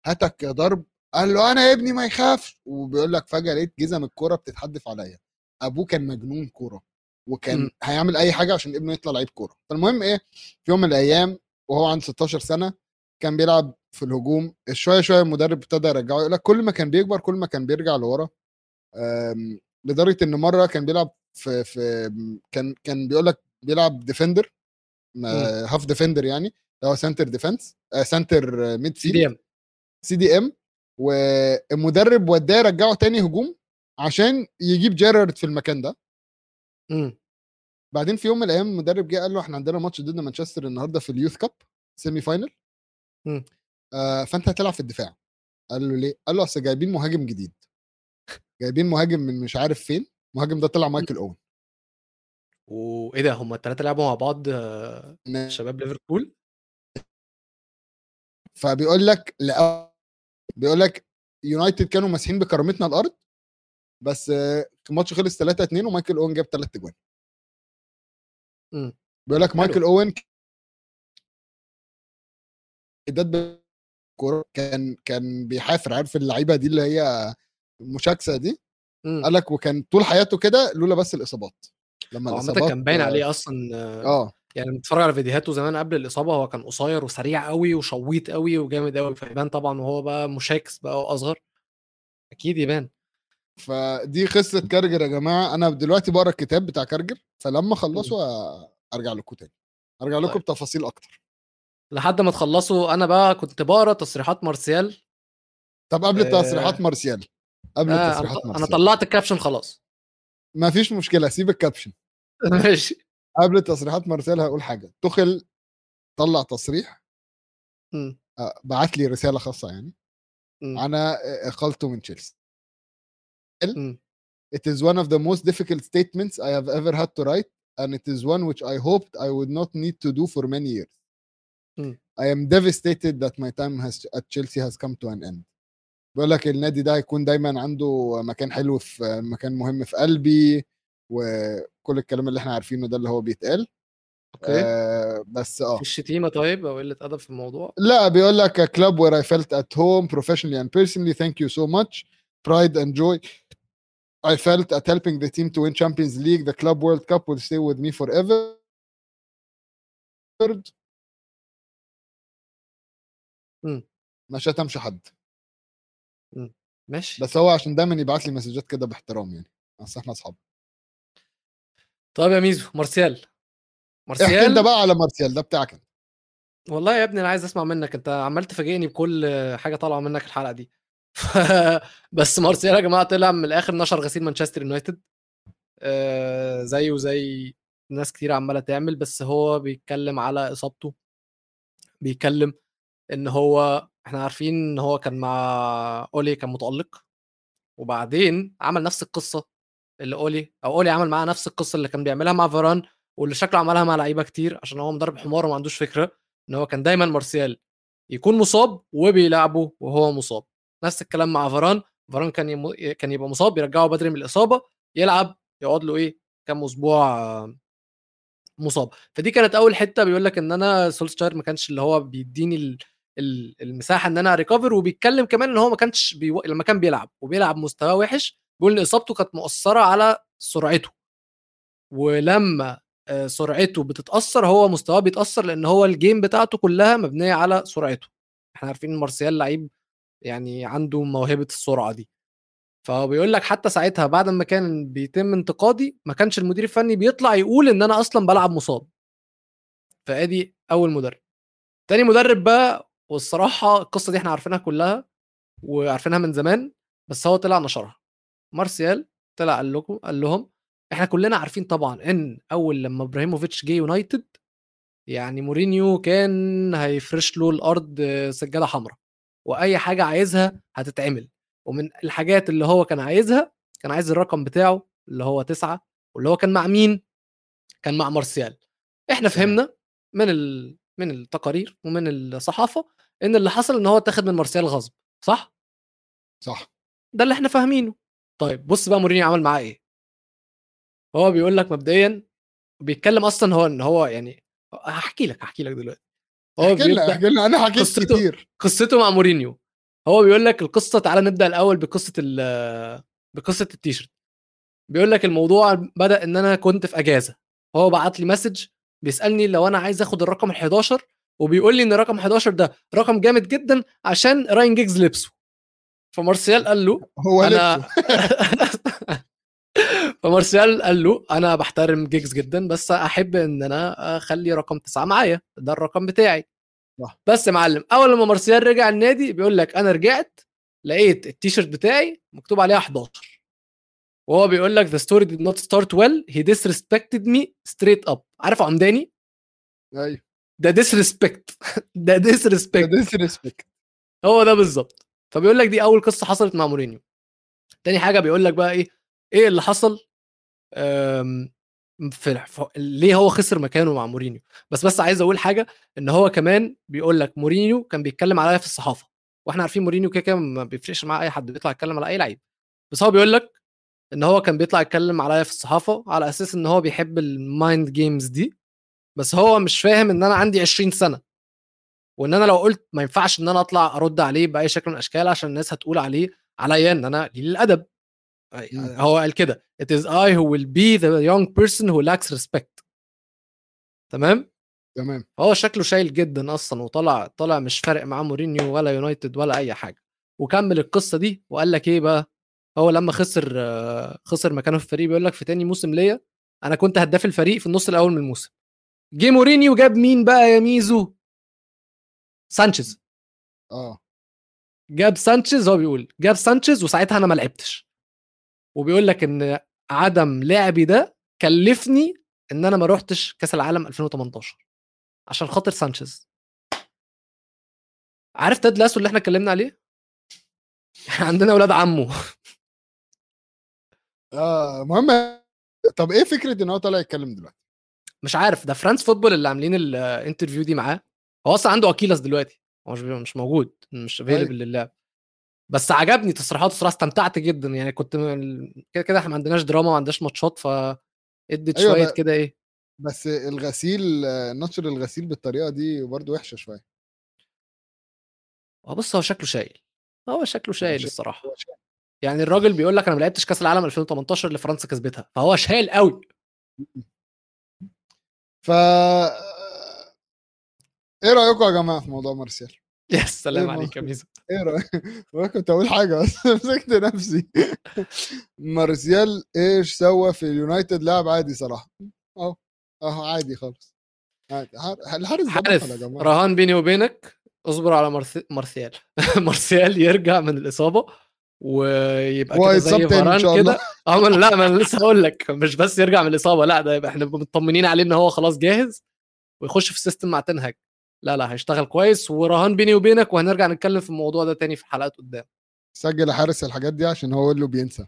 Speaker 1: هتك يا ضرب. قال له أنا ابني ما يخافش. وبيقول لك فجأة لقيت جزم الكورة بتتحدف عليا. أبوه كان مجنون كورة. وكان
Speaker 2: مم.
Speaker 1: هيعمل أي حاجة عشان ابنه يطلع لعيب كورة. فالمهم إيه في يوم من الأيام وهو عنده 16 سنة كان بيلعب في الهجوم. شوية شوية المدرب ابتدى يرجعه يقول لك كل ما كان بيكبر كل ما كان بيرجع لورا. لدرجة إن مرة كان بيلعب في في كان كان بيقول لك بيلعب defender half defender يعني اللي هو سنتر ديفense سنتر ميد
Speaker 2: سي دي ام
Speaker 1: سي دي ام والمدرب وداه رجعه تاني هجوم عشان يجيب جيرارد في المكان ده.
Speaker 2: إمم.
Speaker 1: بعدين في يوم من الأيام المدرب جه قال له إحنا عندنا ماتش ضد مانشستر النهارده في ال Youth Cup semi final
Speaker 2: مم.
Speaker 1: آه فأنت هتلعب في الدفاع. قال له ليه؟ قال له أصل جايبين مهاجم جديد. جايبين مهاجم من مش عارف فين المهاجم ده طلع مايكل أوين.
Speaker 2: وايه ده هم الثلاثه لعبوا مع بعض آه، شباب ليفربول؟
Speaker 1: فبيقول لك لا بيقول لك يونايتد كانوا ماسحين بكرامتنا الأرض بس الماتش خلص 3 2 ومايكل أوين جاب ثلاث
Speaker 2: أجوان.
Speaker 1: بيقول لك. مايكل أوين اداد كوره كان كان بيحافر عارف اللعيبة دي اللي هي المشاكسه دي. قال لك وكان طول حياته كده لولا بس الإصابات لما الإصابات
Speaker 2: كان باين عليه أصلا آه يعني بتتفرج على فيديوهاته زمان قبل الإصابة هو كان قصير وسريع قوي وشويط قوي وجامد قوي فيبان طبعا وهو بقى مشاكس بقى وأصغر أكيد يبان
Speaker 1: فدي قصه كارجر يا جماعة. أنا دلوقتي بقرأ الكتاب بتاع كارجر فلما أخلصه أرجع لكم تاني. أرجع لكم
Speaker 2: طيب.
Speaker 1: بتفاصيل أكتر.
Speaker 2: لحد ما تخلصوا أنا بقى كنت بقرأ تصريحات مارسيال.
Speaker 1: طب قبل
Speaker 2: آه،
Speaker 1: تصريحات مارسيال قبل
Speaker 2: آه
Speaker 1: تصريحات
Speaker 2: أنا,
Speaker 1: مارسيال.
Speaker 2: طلعت ال caption خلاص.
Speaker 1: ما فيش مشكلة سيب الكابشن
Speaker 2: ماشي.
Speaker 1: قبل تصريحات مارسيال هقول حاجة. تخل طلع تصريح. آه، بعت لي رسالة خاصة يعني.
Speaker 2: مم.
Speaker 1: عن آه، اقالته من تشيلسي
Speaker 2: مم.
Speaker 1: It is one of the most difficult statements I have ever had to write and it is one which I hoped I would not need to do for many years.
Speaker 2: Mm.
Speaker 1: I am devastated that my time has at Chelsea has come to an end. بيقول لك النادي ده هيكون دايما عنده مكان حلو في مكان مهم في قلبي وكل الكلام اللي إحنا عارفينه ده اللي هو بيتقال
Speaker 2: أوكي
Speaker 1: آه بس آه
Speaker 2: في الشتيمه طيب أو قله ادب في الموضوع
Speaker 1: لا بيقول لك a club where I felt at home professionally and personally thank you so much pride and joy. I felt at helping the team to win Champions League the club World Cup will stay with me forever. ما شتمش حد.
Speaker 2: ماشي.
Speaker 1: بس هو عشان دايما يبعت لي مسجات كده باحترام يعني. اصل إحنا أصحاب.
Speaker 2: طيب يا ميزو مارسيال.
Speaker 1: احكي
Speaker 2: مارسيال؟
Speaker 1: انت بقى على مارسيال ده بتاعك أنت.
Speaker 2: والله يا ابني أنا عايز أسمع منك أنت عمال تفاجئني بكل حاجة طالعة منك الحلقة دي. بس مارسيال يا جماعة طلع من الآخر نشر غسيل مانشستر يونايتد. آه زيه زي ناس كتير عمالة تعمل بس هو بيتكلم على إصابته. بيتكلم إن هو إحنا عارفين إن هو كان مع أولي كان متألق. وبعدين عمل نفس القصة اللي أولي أو أولي عمل معاه نفس القصة اللي كان بيعملها مع فاران واللي شكله عملها مع لعيبة كتير عشان هو مدرب حمار وما عندوش فكرة إن هو كان دايما مارسيال يكون مصاب وبيلعبه وهو مصاب. نفس الكلام مع فاران. فاران كان يم... كان يبقى مصاب يرجعه بدري من الإصابة يلعب يقعد له إيه كام أسبوع آه، مصاب. فدي كانت أول حتة بيقول لك إن أنا سولشاير ما كانش اللي هو بيديني ال... ال- المساحة إن أنا ريكفر وبيتكلم كمان إن هو ما كانش بيو... لما كان بيلعب وبيلعب مستواه وحش بيقول إن إصابته كانت مؤثرة على سرعته. ولما آه، سرعته بتتأثر هو مستواه بيتأثر لأن هو الجيم بتاعته كلها مبنية على سرعته. إحنا عارفين مارسيال لعيب يعني عنده موهبة السرعة دي. فهو بيقول لك حتى ساعتها بعد ما كان بيتم انتقادي ما كانش المدير الفني بيطلع يقول إن أنا أصلا بلعب مصاب. فأدي أول مدرب. تاني مدرب بقى والصراحة القصة دي إحنا عارفينها كلها وعارفينها من زمان بس هو طلع نشرها. مارسيال طلع قال لكم قال لهم إحنا كلنا عارفين طبعا إن أول لما إبراهيموفيتش جه يونايتد يعني مورينيو كان هيفرش له الأرض سجادة حمراء. وأي حاجة عايزها هتتعمل. ومن الحاجات اللي هو كان عايزها كان عايز الرقم بتاعه اللي هو تسعة واللي هو كان مع مين؟ كان مع مارسيال. إحنا فهمنا من ال... من التقارير ومن الصحافة إن اللي حصل إن هو اتاخد من مارسيال غصب صح؟
Speaker 1: صح.
Speaker 2: ده اللي إحنا فاهمينه. طيب بص بقى مورينيو عمل معاه إيه؟ هو بيقول لك مبدئيا بيتكلم أصلا هو إن هو يعني هحكي لك هحكي لك دلوقتي. هو
Speaker 1: احكي لنا احكي لنا أنا حكيت
Speaker 2: قصته-
Speaker 1: كتير.
Speaker 2: قصته مع مورينيو. هو بيقول لك القصة تعالى نبدأ الأول بقصة ال بقصة التيشيرت. بيقول لك الموضوع بدأ إن أنا كنت في أجازة. هو بعت لي message بيسألني لو أنا عايز آخد الرقم ال11 وبيقول لي إن رقم 11 ده رقم جامد جدا عشان راين جيجز لبسه. فمارسيال قال له
Speaker 1: هو
Speaker 2: أنا
Speaker 1: لبسه.
Speaker 2: فمارسيال قال له أنا بحترم جيجز جدا بس أحب إن أنا أخلي رقم تسعة معايا ده الرقم بتاعي.
Speaker 1: صح.
Speaker 2: بس يا معلم أول لما مارسيال رجع النادي بيقول لك أنا رجعت لقيت التيشيرت بتاعي مكتوب عليها 11 وهو بيقول لك the story did not start well he disrespected me straight up. عارف عمداني؟
Speaker 1: أيوه.
Speaker 2: ده disrespect ده disrespect.
Speaker 1: disrespect
Speaker 2: هو ده بالظبط. فبيقول لك دي أول قصة حصلت مع مورينيو. تاني حاجة بيقول لك بقى إيه إيه اللي حصل؟ أم، في ليه هو خسر مكانه مع مورينيو؟ بس بس عايز أقول حاجة إن هو كمان بيقول لك مورينيو كان بيتكلم عليا في الصحافة وإحنا عارفين مورينيو كده كده ما بيفرقش مع أي حد بيطلع يتكلم على أي لعيب. بس هو بيقول لك إن هو كان بيطلع يتكلم عليا في الصحافة على أساس إن هو بيحب ال mind games دي بس هو مش فاهم إن أنا عندي 20 سنة. وإن أنا لو قلت ما ينفعش إن أنا أطلع أرد عليه بأي شكل من الأشكال عشان الناس هتقول عليه عليا إن أنا قليل
Speaker 1: الأدب.
Speaker 2: هو قال كده it is I who will be the young person who lacks respect. تمام؟
Speaker 1: تمام.
Speaker 2: هو شكله شايل جدا أصلا وطلع طلع مش فارق معاه مورينيو ولا يونايتد ولا أي حاجة. وكمل القصة دي وقال لك إيه بقى؟ هو لما خسر آه، خسر مكانه في الفريق بيقول لك في تاني موسم ليا أنا كنت هداف الفريق في النص الأول من الموسم. جه مورينيو جاب مين بقى يا ميزو؟ سانشيز.
Speaker 1: آه.
Speaker 2: جاب سانشيز هو بيقول جاب سانشيز وساعتها أنا ما لعبتش. وبيقول لك إن عدم لعبي ده كلفني إن أنا ما روحتش كأس العالم 2018 عشان خاطر سانشيز. عارف تاد لاسو اللي إحنا اتكلمنا عليه؟ عندنا أولاد عمه
Speaker 1: آه المهم طب إيه فكرة إن هو طالع يتكلم دلوقتي؟
Speaker 2: مش عارف ده فرانس فوتبول اللي عاملين ال interview دي معاه. هو أصلا عنده أكيلس دلوقتي هو مش مش موجود مش available للعب. بس عجبني تصريحاته الصراحة استمتعت جدا. يعني كنت كده كده إحنا ما عندناش دراما ما عندناش ماتشات ف ادت
Speaker 1: أيوة شوية.
Speaker 2: كده إيه.
Speaker 1: بس الغسيل نشر الغسيل بالطريقة دي برضو وحشة شوية.
Speaker 2: هو بص هو شكله شايل. هو شكله شايل
Speaker 1: شايل.
Speaker 2: الصراحة. يعني الراجل بيقول لك أنا ما لعبتش كأس العالم 2018 اللي فرنسا كسبتها فهو شايل قوي.
Speaker 1: ف إيه رايكم يا جماعة في موضوع مارسيال؟
Speaker 2: يا سلام
Speaker 1: إيه
Speaker 2: عليك يا ميزو.
Speaker 1: إيه رأيك؟ كنت أقول حاجة بس مسكت نفسي. مارسيال إيش سوى في اليونايتد؟ لاعب عادي صراحة. أهو أهو عادي خالص. عادي. حار- الحارس جماعة؟
Speaker 2: رهان بيني وبينك اصبر على مرث... مرثيال مارسيال يرجع من الإصابة ويبقى كده زي
Speaker 1: الله.
Speaker 2: كده. آه لا ما أنا لسه هقول لك. مش بس يرجع من الإصابة لا ده يبقى إحنا مطمنين عليه إن هو خلاص جاهز ويخش في ال system مع تنهج لا لا هيشتغل كويس. ورهان بيني وبينك وهنرجع نتكلم في الموضوع ده تاني في حلقات قدام.
Speaker 1: سجل حارس الحاجات دي عشان هو اللي بينسى.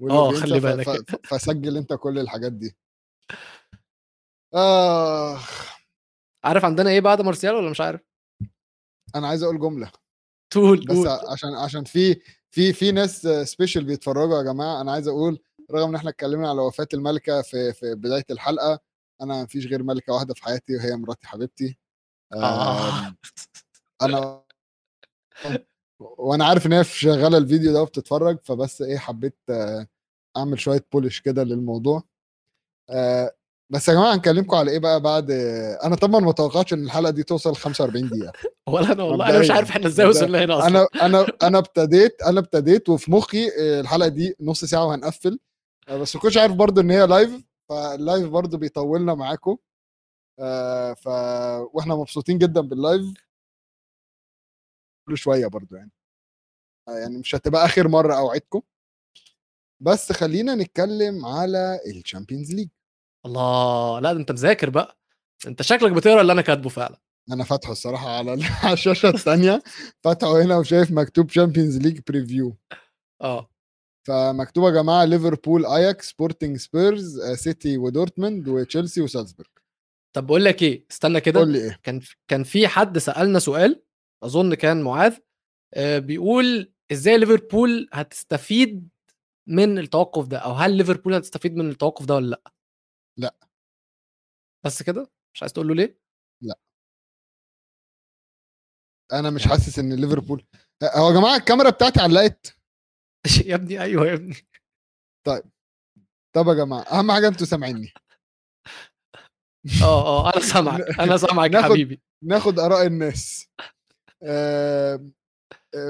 Speaker 1: بينسى
Speaker 2: خلي بالك.
Speaker 1: فسجل أنت كل الحاجات دي. آه
Speaker 2: عارف عندنا إيه بعد مارسيال ولا مش عارف؟
Speaker 1: أنا عايز أقول جملة.
Speaker 2: تقول
Speaker 1: بس
Speaker 2: قول.
Speaker 1: عشان عشان في في في ناس special بيتفرجوا يا جماعة. أنا عايز أقول رغم إن إحنا اتكلمنا على وفاة الملكة في في بداية الحلقة أنا مفيش غير ملكة واحدة في حياتي وهي مراتي حبيبتي.
Speaker 2: آه.
Speaker 1: آم، أنا وأنا عارف إن هي شغالة الفيديو ده وبتتفرج فبس إيه حبيت أعمل شوية بولش كده للموضوع آه، بس يا جماعة هنكلمكم على إيه بقى بعد أنا طبعا ما توقعتش إن الحلقة دي توصل 45 دقيقة
Speaker 2: ولا أنا والله أنا مش. عارف إحنا
Speaker 1: إزاي.
Speaker 2: وصلنا هنا أصلا
Speaker 1: أنا أنا أنا ابتديت أنا ابتديت وفي مخي آه، الحلقة دي نص ساعة وهنقفل آه، بس ما كنتش عارف برضو إن هي live فال live برضو بيطولنا معاكم ف وإحنا مبسوطين جدا بال live كل شوية برضو يعني. آه، يعني مش هتبقى آخر مرة أوعدكم. بس خلينا نتكلم على ال Champions League
Speaker 2: الله لا ده أنت مذاكر بقى. أنت شكلك بتقرأ اللي أنا كاتبه فعلا.
Speaker 1: أنا فاتحه الصراحة على ال- على الشاشة الثانية فاتحه هنا وشايف مكتوب Champions League preview
Speaker 2: آه.
Speaker 1: فمكتوب يا جماعة ليفربول اياكس سبورتنج سبيرز آه، سيتي ودورتموند وتشيلسي وسالزبورج
Speaker 2: طب بقول لك إيه استنى كده.
Speaker 1: قول لي إيه؟
Speaker 2: كان كان في حد سألنا سؤال أظن كان معاذ آه، بيقول إزاي ليفربول هتستفيد من التوقف ده؟ أو هل ليفربول هتستفيد من التوقف ده ولا لأ؟
Speaker 1: لأ.
Speaker 2: بس كده؟ مش عايز تقول له ليه؟
Speaker 1: أنا مش حاسس إن ليفربول هو يا جماعة الكاميرا بتاعتي علقت؟
Speaker 2: يا ابني أيوه يا ابني.
Speaker 1: طب يا جماعة أهم حاجة أنتوا سامعيني.
Speaker 2: آه آه أنا سامعك أنا سامعك
Speaker 1: ناخد-
Speaker 2: حبيبي.
Speaker 1: ناخد آراء الناس. آه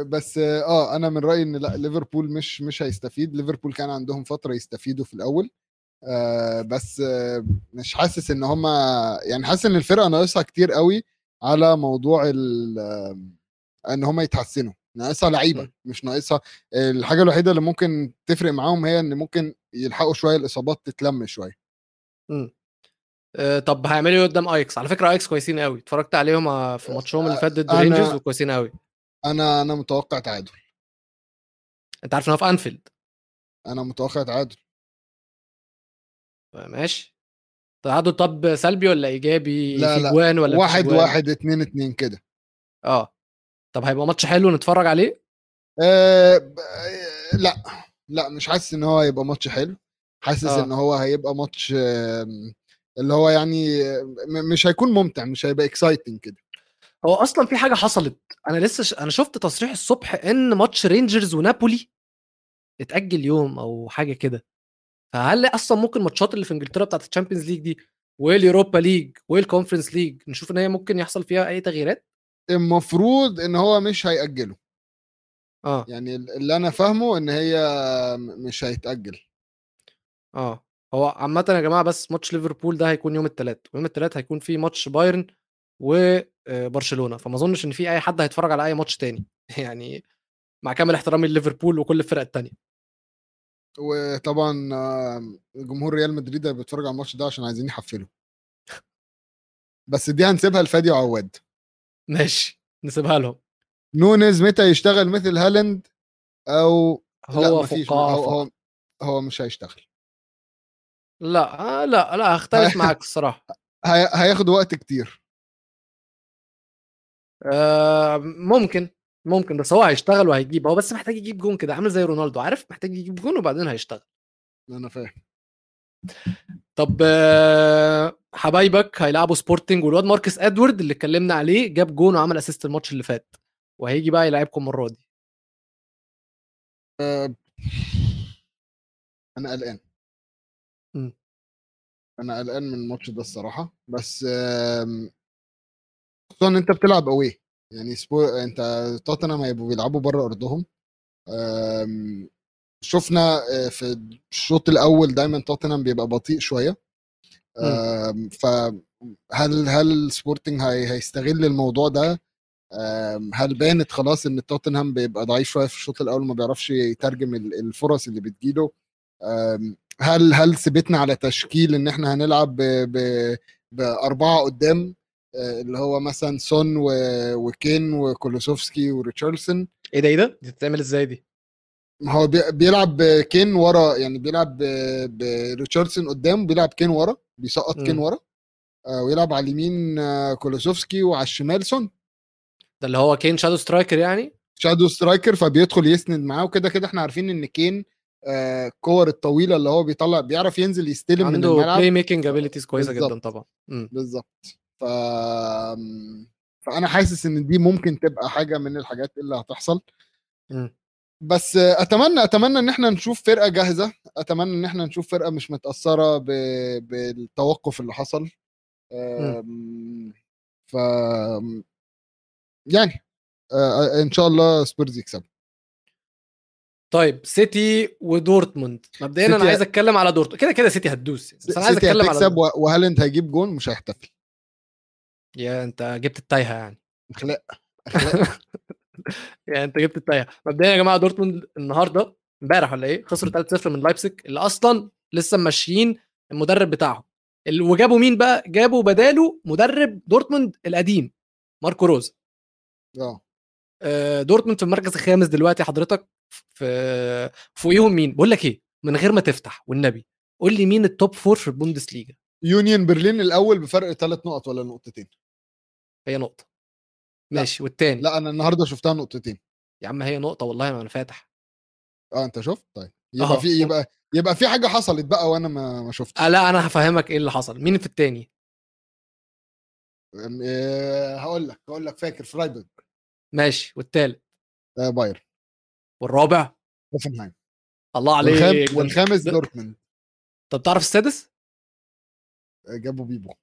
Speaker 1: بس آه أنا من رأيي إن لأ ليفربول مش مش هيستفيد. ليفربول كان عندهم فترة يستفيدوا في الأول. آه بس آه مش حاسس إن هم يعني حاسس إن الفرقة ناقصها كتير قوي على موضوع إن هم يتحسنوا. ناقصها
Speaker 2: لعيبة.
Speaker 1: مش ناقصها. الحاجة الوحيدة اللي ممكن تفرق معاهم هي إن ممكن يلحقوا شوية الإصابات تتلم
Speaker 2: شوية. آه، طب هيعملوا إيه قدام اياكس على فكرة اياكس كويسين قوي اتفرجت عليهم آه، في ماتشهم اللي فات ضد رينجرز وكويسين قوي
Speaker 1: أنا أنا متوقع تعادل.
Speaker 2: أنت عارف إن هو في انفيلد
Speaker 1: أنا متوقع تعادل.
Speaker 2: ماشي. تعادل طب سلبي ولا إيجابي؟
Speaker 1: لا، لا.
Speaker 2: جوان ولا
Speaker 1: واحد
Speaker 2: جوان؟
Speaker 1: واحد اتنين اتنين كده.
Speaker 2: آه. طب هيبقى ماتش حلو نتفرج عليه؟
Speaker 1: ب- لا. لا مش حاسس إن هو هيبقى ماتش حلو. حاسس
Speaker 2: آه.
Speaker 1: إن هو هيبقى ماتش آم، اللي هو يعني مش هيكون ممتع مش هيبقى exciting كده.
Speaker 2: هو أصلا في حاجة حصلت أنا لسه ش... أنا شفت تصريح الصبح إن ماتش رينجرز ونابولي اتأجل يوم أو حاجة كده. فهل أصلا ممكن الماتشات اللي في إنجلترا بتاعت الشامبيونز ليج دي واليوروبا ليج والكونفرنس ليج نشوف إن هي ممكن يحصل فيها أي تغييرات؟
Speaker 1: المفروض إن هو مش هيأجله
Speaker 2: آه.
Speaker 1: يعني اللي أنا فاهمه إن هي مش هيتأجل.
Speaker 2: آه. هو عامة يا جماعة بس ماتش ليفربول ده هيكون يوم الثلاث ويوم الثلاث هيكون فيه ماتش بايرن وبرشلونة فما أظنش إن في أي حد هيتفرج على أي ماتش تاني. يعني مع كامل احترامي لليفربول وكل الفرق التانية.
Speaker 1: وطبعا آم، جمهور ريال مدريد بيتفرج على الماتش ده عشان عايزين يحفلوا. بس دي هنسيبها لفادي وعواد.
Speaker 2: ماشي نسيبها لهم.
Speaker 1: نونز متى يشتغل مثل هالاند؟ أو لا
Speaker 2: هو
Speaker 1: مفيش
Speaker 2: فقاعة
Speaker 1: هو. هو هو مش هيشتغل.
Speaker 2: لا آه لا لا هختلف معاك الصراحة.
Speaker 1: هي... هياخد وقت كتير.
Speaker 2: آه ممكن ممكن بس هو هيشتغل وهيجيب. هو بس محتاج يجيب جون كده عامل زي رونالدو. عارف محتاج يجيب جون وبعدين هيشتغل.
Speaker 1: أنا فاهم.
Speaker 2: طب آه، حبايبك هيلعبوا سبورتنج والواد ماركس إدوارد اللي اتكلمنا عليه جاب جون وعمل assist الماتش اللي فات. وهيجي بقى يلعبكم المرة دي.
Speaker 1: أنا قلقان.
Speaker 2: مم.
Speaker 1: أنا قلقان من الماتش ده الصراحة بس آم، خصوصا إن أنت بتلعب أوي يعني سبو... أنت توتنهام هيبقوا بيلعبوا بره أرضهم. آم، شفنا آه، في الشوط الأول دايما توتنهام بيبقى بطيء شوية. فهل هل سبورتنج هي... هيستغل الموضوع ده؟ هل بانت خلاص إن توتنهام بيبقى ضعيف شوية في الشوط الأول ما بيعرفش يترجم ال- الفرص اللي بتجيله؟ هل هل ثبتنا على تشكيل إن إحنا هنلعب ب... ب... بأربعة قدام آه، اللي هو مثلا سون و... وكين وكولوسيفسكي وريتشاردسون؟
Speaker 2: إيه ده إيه ده؟ دي بتتعمل إزاي دي؟
Speaker 1: ما هو بي- بيلعب بكين ورا يعني بيلعب بريتشاردسون قدام بيلعب كين ورا بيسقط كين. ورا آه، ويلعب على اليمين آه، كولوسيفسكي وعلى الشمال سون.
Speaker 2: ده اللي هو كين shadow striker يعني؟
Speaker 1: shadow striker فبيدخل يسند معاه وكده كده إحنا عارفين إن كين الكور الطويلة اللي هو بيطلع بيعرف ينزل يستلم من
Speaker 2: عنده
Speaker 1: الملعب.
Speaker 2: play making abilities كويسة جدا. طبعا.
Speaker 1: بالظبط ف فأنا حاسس إن دي ممكن تبقى حاجة من الحاجات اللي هتحصل.
Speaker 2: مم.
Speaker 1: بس أتمنى أتمنى إن إحنا نشوف فرقة جاهزة. أتمنى إن إحنا نشوف فرقة مش متأثرة ب... بالتوقف اللي حصل. أم، ف يعني آه، إن شاء الله سبيرز يكسب
Speaker 2: طيب سيتي ودورتموند. مبدئيا
Speaker 1: أنا
Speaker 2: عايز أتكلم على دورتموند كده كده سيتي هتدوس. بس أنا عايز أتكلم على
Speaker 1: هتكسب و- وهالاند هيجيب جون؟ مش هيحتفل.
Speaker 2: يا أنت جبت التايهة يعني.
Speaker 1: أخلاق
Speaker 2: يعني أنت جبت التايهة. مبدئيا يا جماعة دورتموند النهارده امبارح ولا إيه خسروا 3-0 من لايبزج اللي أصلا لسه ماشيين المدرب بتاعهم. وجابوا مين بقى؟ جابوا بداله مدرب دورتموند القديم ماركو روز
Speaker 1: آه.
Speaker 2: آه، دورتموند في المركز الخامس دلوقتي حضرتك. في فوقيهم مين؟ بقول لك إيه من غير ما تفتح والنبي قول لي مين ال top four في البوندسليجا؟
Speaker 1: يونيون برلين الأول بفرق ثلاث نقط ولا نقطتين؟
Speaker 2: هي نقطة.
Speaker 1: لا.
Speaker 2: ماشي والتاني؟
Speaker 1: لا أنا النهارده شفتها نقطتين.
Speaker 2: يا عم هي نقطة والله ما أنا فاتح.
Speaker 1: آه أنت شفت؟ طيب يبقى
Speaker 2: أهو.
Speaker 1: في يبقى يبقى في حاجة حصلت بقى وأنا ما ما شفتش.
Speaker 2: آه لا أنا هفهمك إيه اللي حصل. مين في التاني؟
Speaker 1: آه، هقول لك هقول لك فاكر فرايبورغ
Speaker 2: ماشي والتالت؟
Speaker 1: آه، بايرن.
Speaker 2: والرابع؟
Speaker 1: هوفنهايم
Speaker 2: الله عليك
Speaker 1: والخام- والخامس دورتموند.
Speaker 2: طب تعرف السادس؟
Speaker 1: آه، جابوا بيبو.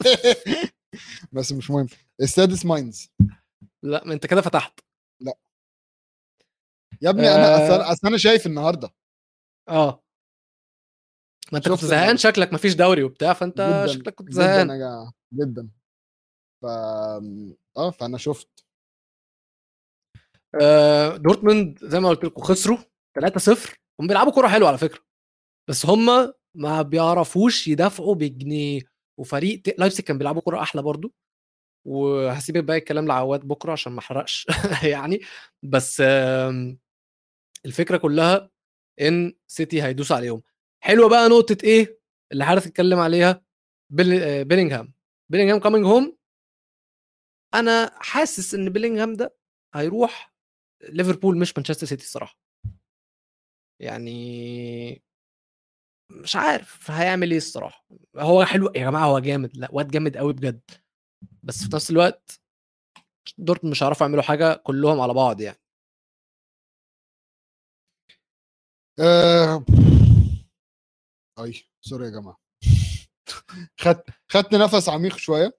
Speaker 1: بس مش مهم. السادس ماينز.
Speaker 2: لا ما انت كده فتحت.
Speaker 1: يا ابني أنا
Speaker 2: آه.
Speaker 1: أصل أنا شايف النهارده.
Speaker 2: آه. ما انت كنت زهقان. شكلك مفيش دوري وبتاع فانت
Speaker 1: جدا
Speaker 2: شكلك كنت
Speaker 1: جدا
Speaker 2: زهقان.
Speaker 1: جماعة جدا. ف آه فأنا شفت.
Speaker 2: دورتموند زي ما قلت لكم خسروا 3-0 هم بيلعبوا كوره حلوة على فكرة. بس هم ما بيعرفوش يدافعوا بجنيه. وفريق لايبزيج كان بيلعبوا كوره أحلى برضو. وهسيب باقي الكلام لعواد بكرة عشان ما أحرقش يعني. بس الفكرة كلها إن سيتي هيدوس عليهم. حلوة بقى نقطة إيه اللي حارس اتكلم عليها؟ آه، بيلينغهام. بيلينغهام coming home أنا حاسس إن بيلينغهام ده هيروح ليفربول مش مانشستر سيتي الصراحة. يعني مش عارف هيعمل إيه الصراحة. هو حلو يا جماعة هو جامد لأ واد جامد قوي بجد. بس في نفس الوقت دورتموند مش هيعرفوا يعملوا حاجة كلهم على بعض يعني.
Speaker 1: آه... أي sorry يا جماعة. خدت خدت نفس عميق شوية.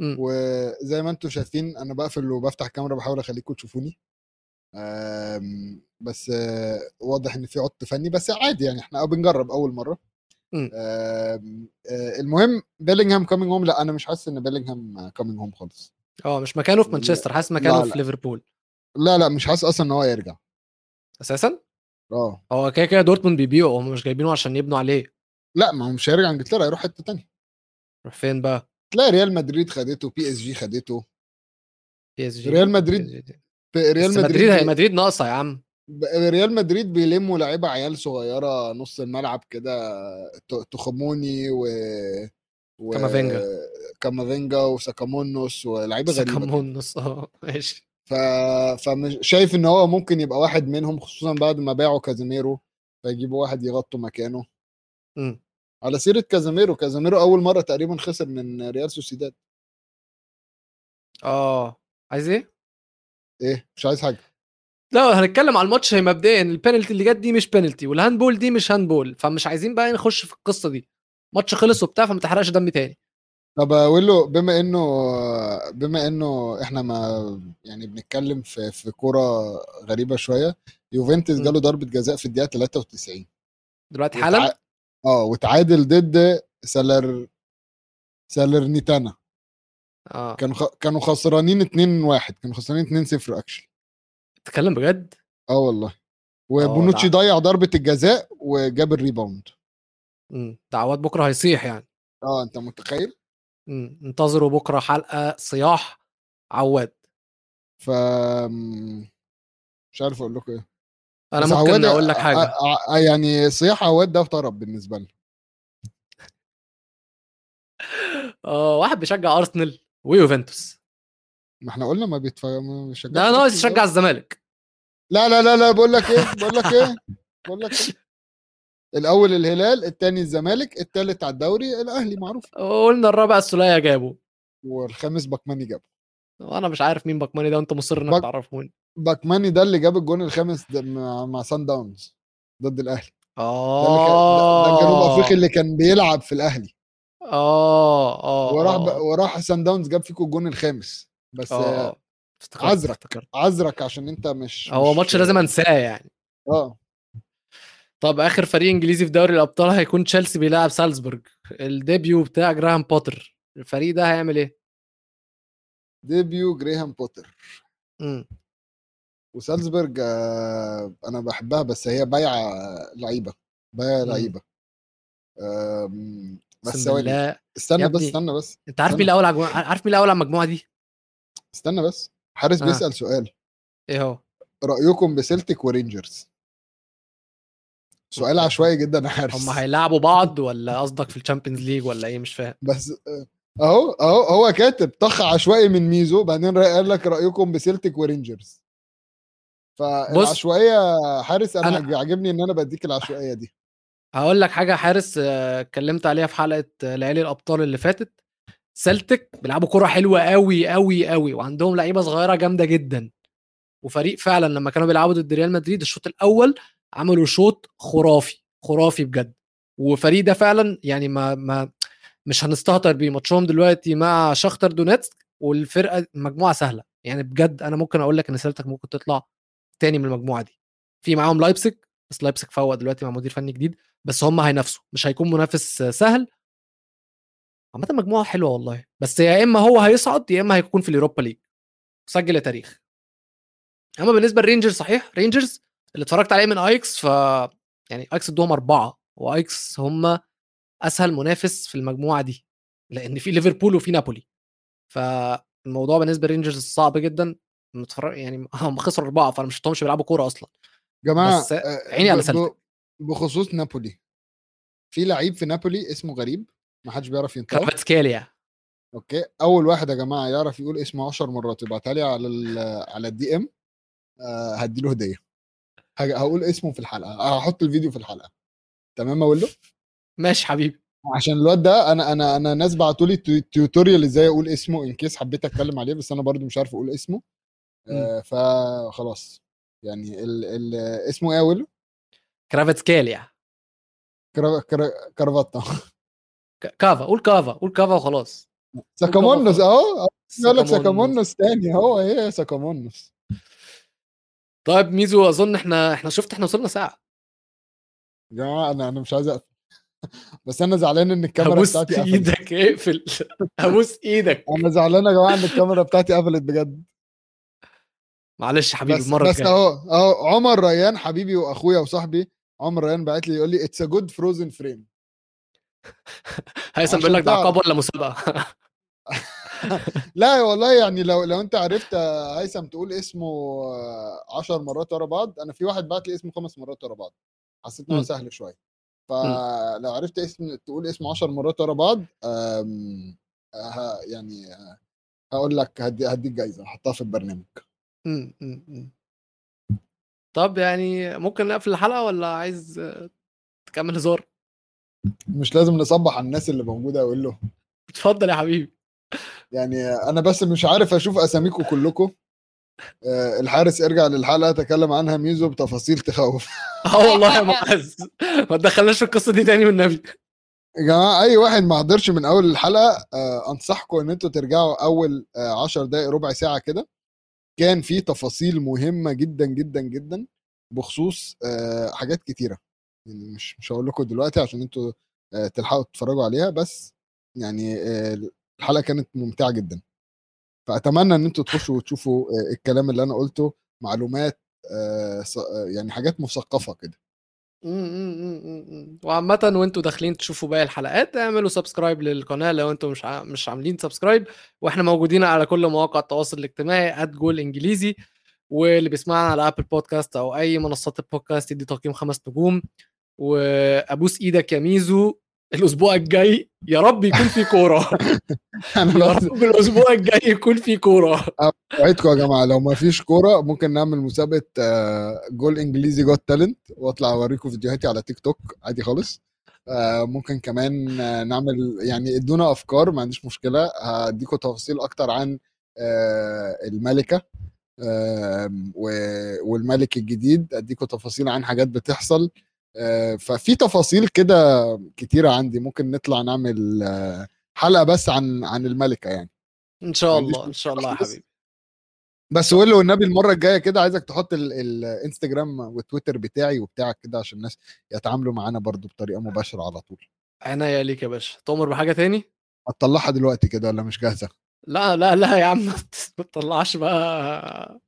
Speaker 2: مم.
Speaker 1: وزي ما أنتم شايفين أنا بقفل وبفتح الكاميرا بحاول أخليكم تشوفوني. بس آه، واضح إن في عطل فني بس عادي يعني إحنا بنجرب
Speaker 2: أول
Speaker 1: مرة. آه، المهم بيلينغهام coming home لأ أنا مش حاسس إن بيلينغهام coming home خالص.
Speaker 2: آه مش مكانه في مانشستر حاسس مكانه
Speaker 1: لا،
Speaker 2: في
Speaker 1: لا.
Speaker 2: ليفربول.
Speaker 1: لا لا مش حاسس أصلا إن هو يرجع
Speaker 2: أساسا؟
Speaker 1: آه.
Speaker 2: هو كده كده دورتموند بيبيعوا هم مش جايبينه عشان يبنوا عليه.
Speaker 1: لا ما هو مش هيرجع إنجلترا هيروح حتة تانية.
Speaker 2: روح فين بقى؟
Speaker 1: تلاقي ريال مدريد خدته بي اس جي خدته.
Speaker 2: بي اس جي
Speaker 1: ريال مدريد- ريال مدريد
Speaker 2: مدريد هي مدريد ناقصة يا عم
Speaker 1: ريال مدريد بيلموا لعيبة عيال صغيرة نص الملعب كده تخموني و و
Speaker 2: كامافينجا.
Speaker 1: كامافينجا وساكامونوس ولاعيبه غريبة كده.
Speaker 2: ساكامون نص آه ماشي
Speaker 1: ف... فمش شايف إن هو ممكن يبقى واحد منهم خصوصا بعد ما باعوا كازيميرو فيجيبوا واحد يغطوا مكانه
Speaker 2: مم.
Speaker 1: على سيرة كازيميرو كازيميرو أول مرة تقريبا خسر من ريال سوسيداد
Speaker 2: آه عايز إيه؟
Speaker 1: إيه مش عايز حاجة.
Speaker 2: لا هنتكلم على الماتش هي مبدئيا البينالتي اللي جت دي مش بينالتي وال handball دي مش handball فمش عايزين بقى نخش في القصة دي. ماتش خلص وبتاع فما تحرقش دم تاني.
Speaker 1: طب أقول له بما إنه بما إنه إحنا ما يعني بنتكلم في في كورة غريبة شوية يوفنتوس. جاله ضربة جزاء في الدقيقة 93
Speaker 2: دلوقتي حالا؟
Speaker 1: وتع- آه وتعادل ضد سالر سالرنيتانا.
Speaker 2: آه.
Speaker 1: كانوا خ... كانوا خسرانين 2-1 كانوا خسرانين 2-0 actually
Speaker 2: تتكلم بجد؟
Speaker 1: آه والله. وبونوتشي
Speaker 2: ده-
Speaker 1: ضيع ضربة الجزاء وجاب ال rebound.
Speaker 2: مم. دعوات بكرة هيصيح يعني.
Speaker 1: آه أنت متخيل؟
Speaker 2: مم. انتظروا بكرة حلقة صياح عواد.
Speaker 1: ف مش عارف أقول لكم
Speaker 2: إيه.
Speaker 1: أنا
Speaker 2: ممكن
Speaker 1: عواد-
Speaker 2: أقول لك حاجة.
Speaker 1: ع- ع- يعني صياح عواد ده طرب بالنسبة لي
Speaker 2: آه واحد بيشجع أرسنال. ويوفنتوس.
Speaker 1: ما إحنا قلنا ما بيتفرج ما بيشجعش
Speaker 2: ده ناقص
Speaker 1: أرسنال.
Speaker 2: يشجع الزمالك.
Speaker 1: لا لا لا لا بقول لك إيه؟ بقول لك إيه؟ بقول لك إيه؟ الأول الهلال الثاني الزمالك الثالث على الدوري الأهلي معروف.
Speaker 2: قلنا الرابع السولية جابه.
Speaker 1: والخامس باكاماني جاب
Speaker 2: وأنا مش عارف مين باكاماني ده وأنت مصر انك
Speaker 1: باك-
Speaker 2: تعرفوني
Speaker 1: باكاماني ده اللي جاب الجون الخامس ده مع, مع صن داونز ضد الأهلي. ده, اللي كان
Speaker 2: آه
Speaker 1: ده, ده الجنوب أفريقي اللي كان بيلعب في الأهلي.
Speaker 2: آه آه
Speaker 1: وراح ب...
Speaker 2: آه.
Speaker 1: وراح صن داونز جاب فيكم الجون الخامس بس
Speaker 2: آه
Speaker 1: آه.
Speaker 2: آه افتكرت
Speaker 1: عذرك.
Speaker 2: افتكرت
Speaker 1: عذرك عشان انت مش
Speaker 2: هو
Speaker 1: مش-
Speaker 2: ماتش لازم انساه يعني
Speaker 1: آه
Speaker 2: طب آخر فريق إنجليزي في دوري الأبطال هيكون تشيلسي بيلاعب سالزبورج ال debut بتاع جراهام بوتر الفريق ده هيعمل إيه؟
Speaker 1: debut جراهام بوتر
Speaker 2: مم.
Speaker 1: وسالزبرج آه، أنا بحبها بس هي بايعة لعيبة بايعة
Speaker 2: مم.
Speaker 1: لعيبة آم، بس ثواني استنى بس. استنى بس
Speaker 2: أنت عارف. مين الأول على عارف مين الأول على المجموعه دي؟
Speaker 1: استنى بس حارس
Speaker 2: آه.
Speaker 1: بيسأل سؤال
Speaker 2: إيه هو؟
Speaker 1: رأيكم بسلتك ورينجرز سؤال عشوائي جدا يا حارس
Speaker 2: هم هيلاعبوا بعض ولا قصدك في ال Champions League ولا إيه مش فاهم
Speaker 1: بس آه، أهو أهو هو كاتب طخ عشوائي من ميزو بعدين قال لك رأيكم بسلتك ورينجرز فالعشوائية حارس أنا,
Speaker 2: أنا-
Speaker 1: عاجبني إن أنا بديك العشوائية دي
Speaker 2: هقول لك حاجة حارس آه، اتكلمت عليها في حلقة آه، ليالي الأبطال اللي فاتت. سلتك بيلعبوا كرة حلوة قوي قوي قوي وعندهم لعيبة صغيرة جامدة جدا. وفريق فعلا لما كانوا بيلعبوا ضد ريال مدريد الشوط الأول عملوا شوط خرافي خرافي بجد. وفريق ده فعلا يعني ما ما مش هنستهتر بيه. ماتشهم دلوقتي مع شختر دونيتسك والفرقة مجموعة سهلة. يعني بجد أنا ممكن أقول لك إن سيلتك ممكن تطلع تاني من المجموعة دي. في معاهم لايبسك بس لايبسك فوق دلوقتي مع مدير فني جديد. بس هم هينافسوا مش هيكون منافس سهل. عامة مجموعة حلوة والله بس يا إما هو هيصعد يا إما هيكون في ال Europa League. سجل تاريخ. أما بالنسبة للرينجرز صحيح رينجرز اللي اتفرجت عليه من أياكس ف يعني أياكس ادوهم أربعة وأياكس هم أسهل منافس في المجموعة دي لأن في ليفربول وفي نابولي. فالموضوع بالنسبة للرينجرز صعب جدا. متفرج يعني هم خسروا أربعة فأنا مش شفتهمش بيلعبوا كورة أصلا.
Speaker 1: جماعة
Speaker 2: بس
Speaker 1: آه،
Speaker 2: عيني على سلتك.
Speaker 1: بخصوص نابولي. في لعيب في نابولي اسمه غريب ما حدش بيعرف ينطقه.
Speaker 2: كرافاتسكاليا
Speaker 1: أوكي أول واحد يا جماعة يعرف يقول اسمه 10 مرات يبعتها لي على ال- على ال DM آه هديله هدية. هقول اسمه في الحلقة هحط الفيديو في الحلقة. تمام أقول له
Speaker 2: ماشي حبيبي.
Speaker 1: عشان الواد ده أنا أنا أنا ناس بعتوا لي tu- tutorial إزاي أقول اسمه in case حبيت أتكلم عليه بس أنا برضو مش عارف أقول اسمه. آه فخلاص. يعني ال ال اسمه إيه
Speaker 2: كرافاتسكاليا
Speaker 1: كرا- كرا- كرافاتا.
Speaker 2: ك- كافا قول كافا قول كافا وخلاص.
Speaker 1: ساكامونوس اهو يقول لك
Speaker 2: ساكامونوس.
Speaker 1: تاني هو إيه ساكامونوس.
Speaker 2: طيب ميزو أظن إحنا إحنا شفت إحنا وصلنا ساعة.
Speaker 1: يا جماعة أنا أنا مش عايز اقفل بس أنا زعلان إن الكاميرا بتاعتي قفلت.
Speaker 2: إيدك اقفل. هبوس إيدك.
Speaker 1: أنا زعلان يا جماعة إن الكاميرا بتاعتي قفلت بجد.
Speaker 2: معلش حبيبي
Speaker 1: بس
Speaker 2: المرة
Speaker 1: بس أهو أهو عمر ريان حبيبي وأخويا وصاحبي عمر ريان بعت لي يقول لي it's a good frozen frame
Speaker 2: هيثم بيقول لك ده. عقاب ولا مسابقة؟
Speaker 1: لا والله يعني لو لو أنت عرفت هيثم تقول اسمه 10 مرات ورا بعض أنا في واحد بعت لي اسمه خمس مرات ورا بعض حسيت إن هو. سهل شوية. فلو عرفت اسم تقول اسمه 10 مرات ورا بعض أم، ه- يعني ه- هقول لك هدي هديك جايزة هحطها في البرنامج.
Speaker 2: مم، مم، مم. طب يعني ممكن نقفل الحلقة ولا عايز آه، تكمل هزار؟
Speaker 1: مش لازم نصبح على الناس اللي موجودة أقول له.
Speaker 2: اتفضل يا حبيبي.
Speaker 1: يعني أنا بس مش عارف أشوف أساميكم كلكم. آه، الحارس ارجع للحلقة تكلم عنها ميزو بتفاصيل تخوف.
Speaker 2: آه والله يا معز ما تدخلناش في القصة دي تاني والنبي
Speaker 1: يا جماعة أي واحد ما حضرش من أول الحلقة آه، أنصحكم إن أنتوا ترجعوا أول 10 دقائق ربع ساعة كده. كان في تفاصيل مهمة جدا جدا جدا بخصوص آه، حاجات كتيرة. يعني مش مش هقول لكم دلوقتي عشان أنتوا آه، تلحقوا تتفرجوا عليها بس يعني آه، الحلقة كانت ممتعة جدا. فأتمنى إن أنتوا تخشوا وتشوفوا الكلام اللي أنا قلته معلومات يعني حاجات مثقفة كده.
Speaker 2: وعامة وانتوا داخلين تشوفوا باقي الحلقات اعملوا subscribe للقناة لو أنتوا مش ع... مش عاملين subscribe وإحنا موجودين على كل مواقع التواصل الاجتماعي جول إنجليزي. واللي بيسمعنا على ابل بودكاست أو أي منصات البودكاست يدي تقييم خمس نجوم. وأبوس إيدك يا ميزو. الأسبوع الجاي يا رب يكون في كورة.
Speaker 1: أنا
Speaker 2: يا رب الأسبوع الجاي يكون في كورة.
Speaker 1: أوعدكم يا جماعة لو ما فيش كورة ممكن نعمل مسابقة آه، جول إنجليزي got talent وأطلع أوريكم فيديوهاتي على تيك توك عادي خالص. آه، ممكن كمان نعمل يعني إدونا أفكار ما عنديش مشكلة. هديكم تفاصيل أكتر عن الملكة والملك الجديد. اديكم تفاصيل عن حاجات بتحصل. ففي تفاصيل كده كتيرة عندي. ممكن نطلع نعمل آه، حلقة بس عن عن الملكة يعني.
Speaker 2: إن شاء الله إن شاء الله يا. حبيبي.
Speaker 1: بس قول له والنبي المرة الجاية كده عايزك تحط ال- الانستجرام والتويتر بتاعي وبتاعك كده عشان الناس يتعاملوا معانا برضو بطريقة مباشرة على طول.
Speaker 2: عينيا ليك يا باشا. تؤمر بحاجة تاني؟
Speaker 1: هتطلعها دلوقتي كده ولا مش جاهزة؟
Speaker 2: لا لا لا يا عم. ما تطلعش بقى.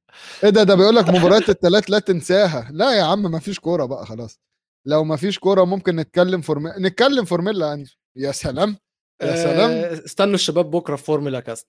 Speaker 1: إيه ده ده بيقول لك مباريات الثلاث لا تنساها. لا يا عم ما فيش كورة بقى خلاص. لو ما فيش كورة ممكن نتكلم form نتكلم Formula Enzo يا سلام. يا سلام.
Speaker 2: آه، استنوا الشباب بكرة في Formula Cast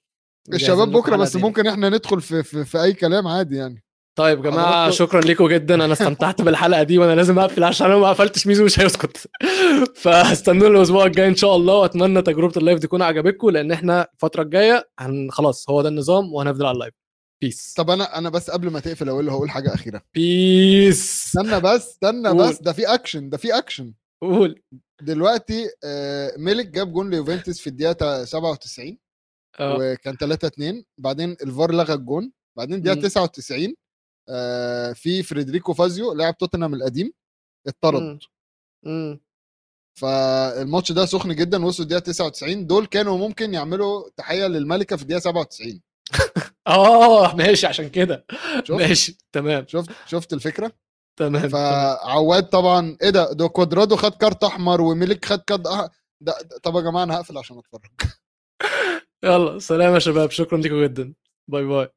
Speaker 1: الشباب بكرة بس
Speaker 2: حلقتين.
Speaker 1: ممكن إحنا ندخل في, في, في أي كلام عادي يعني.
Speaker 2: طيب يا
Speaker 1: جماعة
Speaker 2: شكرا لكم جدا. أنا استمتعت بالحلقة دي وأنا لازم أقفل عشان أنا ما قفلتش ميزو مش هيسكت. فاستنوا الأسبوع الجاي إن شاء الله. وأتمنى تجربة ال live تكون عجبتكم لأن إحنا الفترة الجاية هن خلاص هو ده النظام وهنفضل على ال live.
Speaker 1: بس طب أنا أنا بس قبل ما تقفل أقول له هقول حاجة أخيرة.
Speaker 2: بس
Speaker 1: استنى بس استنى
Speaker 2: قول.
Speaker 1: بس ده في اكشن ده في اكشن
Speaker 2: قول.
Speaker 1: دلوقتي آه، ميلك جاب جون ليوفنتوس في الدقيقة 97
Speaker 2: آه.
Speaker 1: وكان 3 2 بعدين الفار لغى الجون. بعدين دقيقة
Speaker 2: مم.
Speaker 1: 99 آه، في فيدريكو فازيو لاعب توتنهام القديم اتطرد. فالماتش ده سخن جدا وصلوا الدقيقه 99 دول كانوا ممكن يعملوا تحية للملكة في الدقيقة 97
Speaker 2: آه ماشي عشان كده. ماشي تمام.
Speaker 1: شفت شفت الفكرة؟
Speaker 2: تمام.
Speaker 1: فعواد طبعا إيه ده؟ ده كوادرادو خد كارت أحمر وميلك خد كارت أح... ده- طب يا جماعة أنا هقفل عشان أتفرج.
Speaker 2: يلا سلام يا شباب شكرا لكم جدا. باي باي.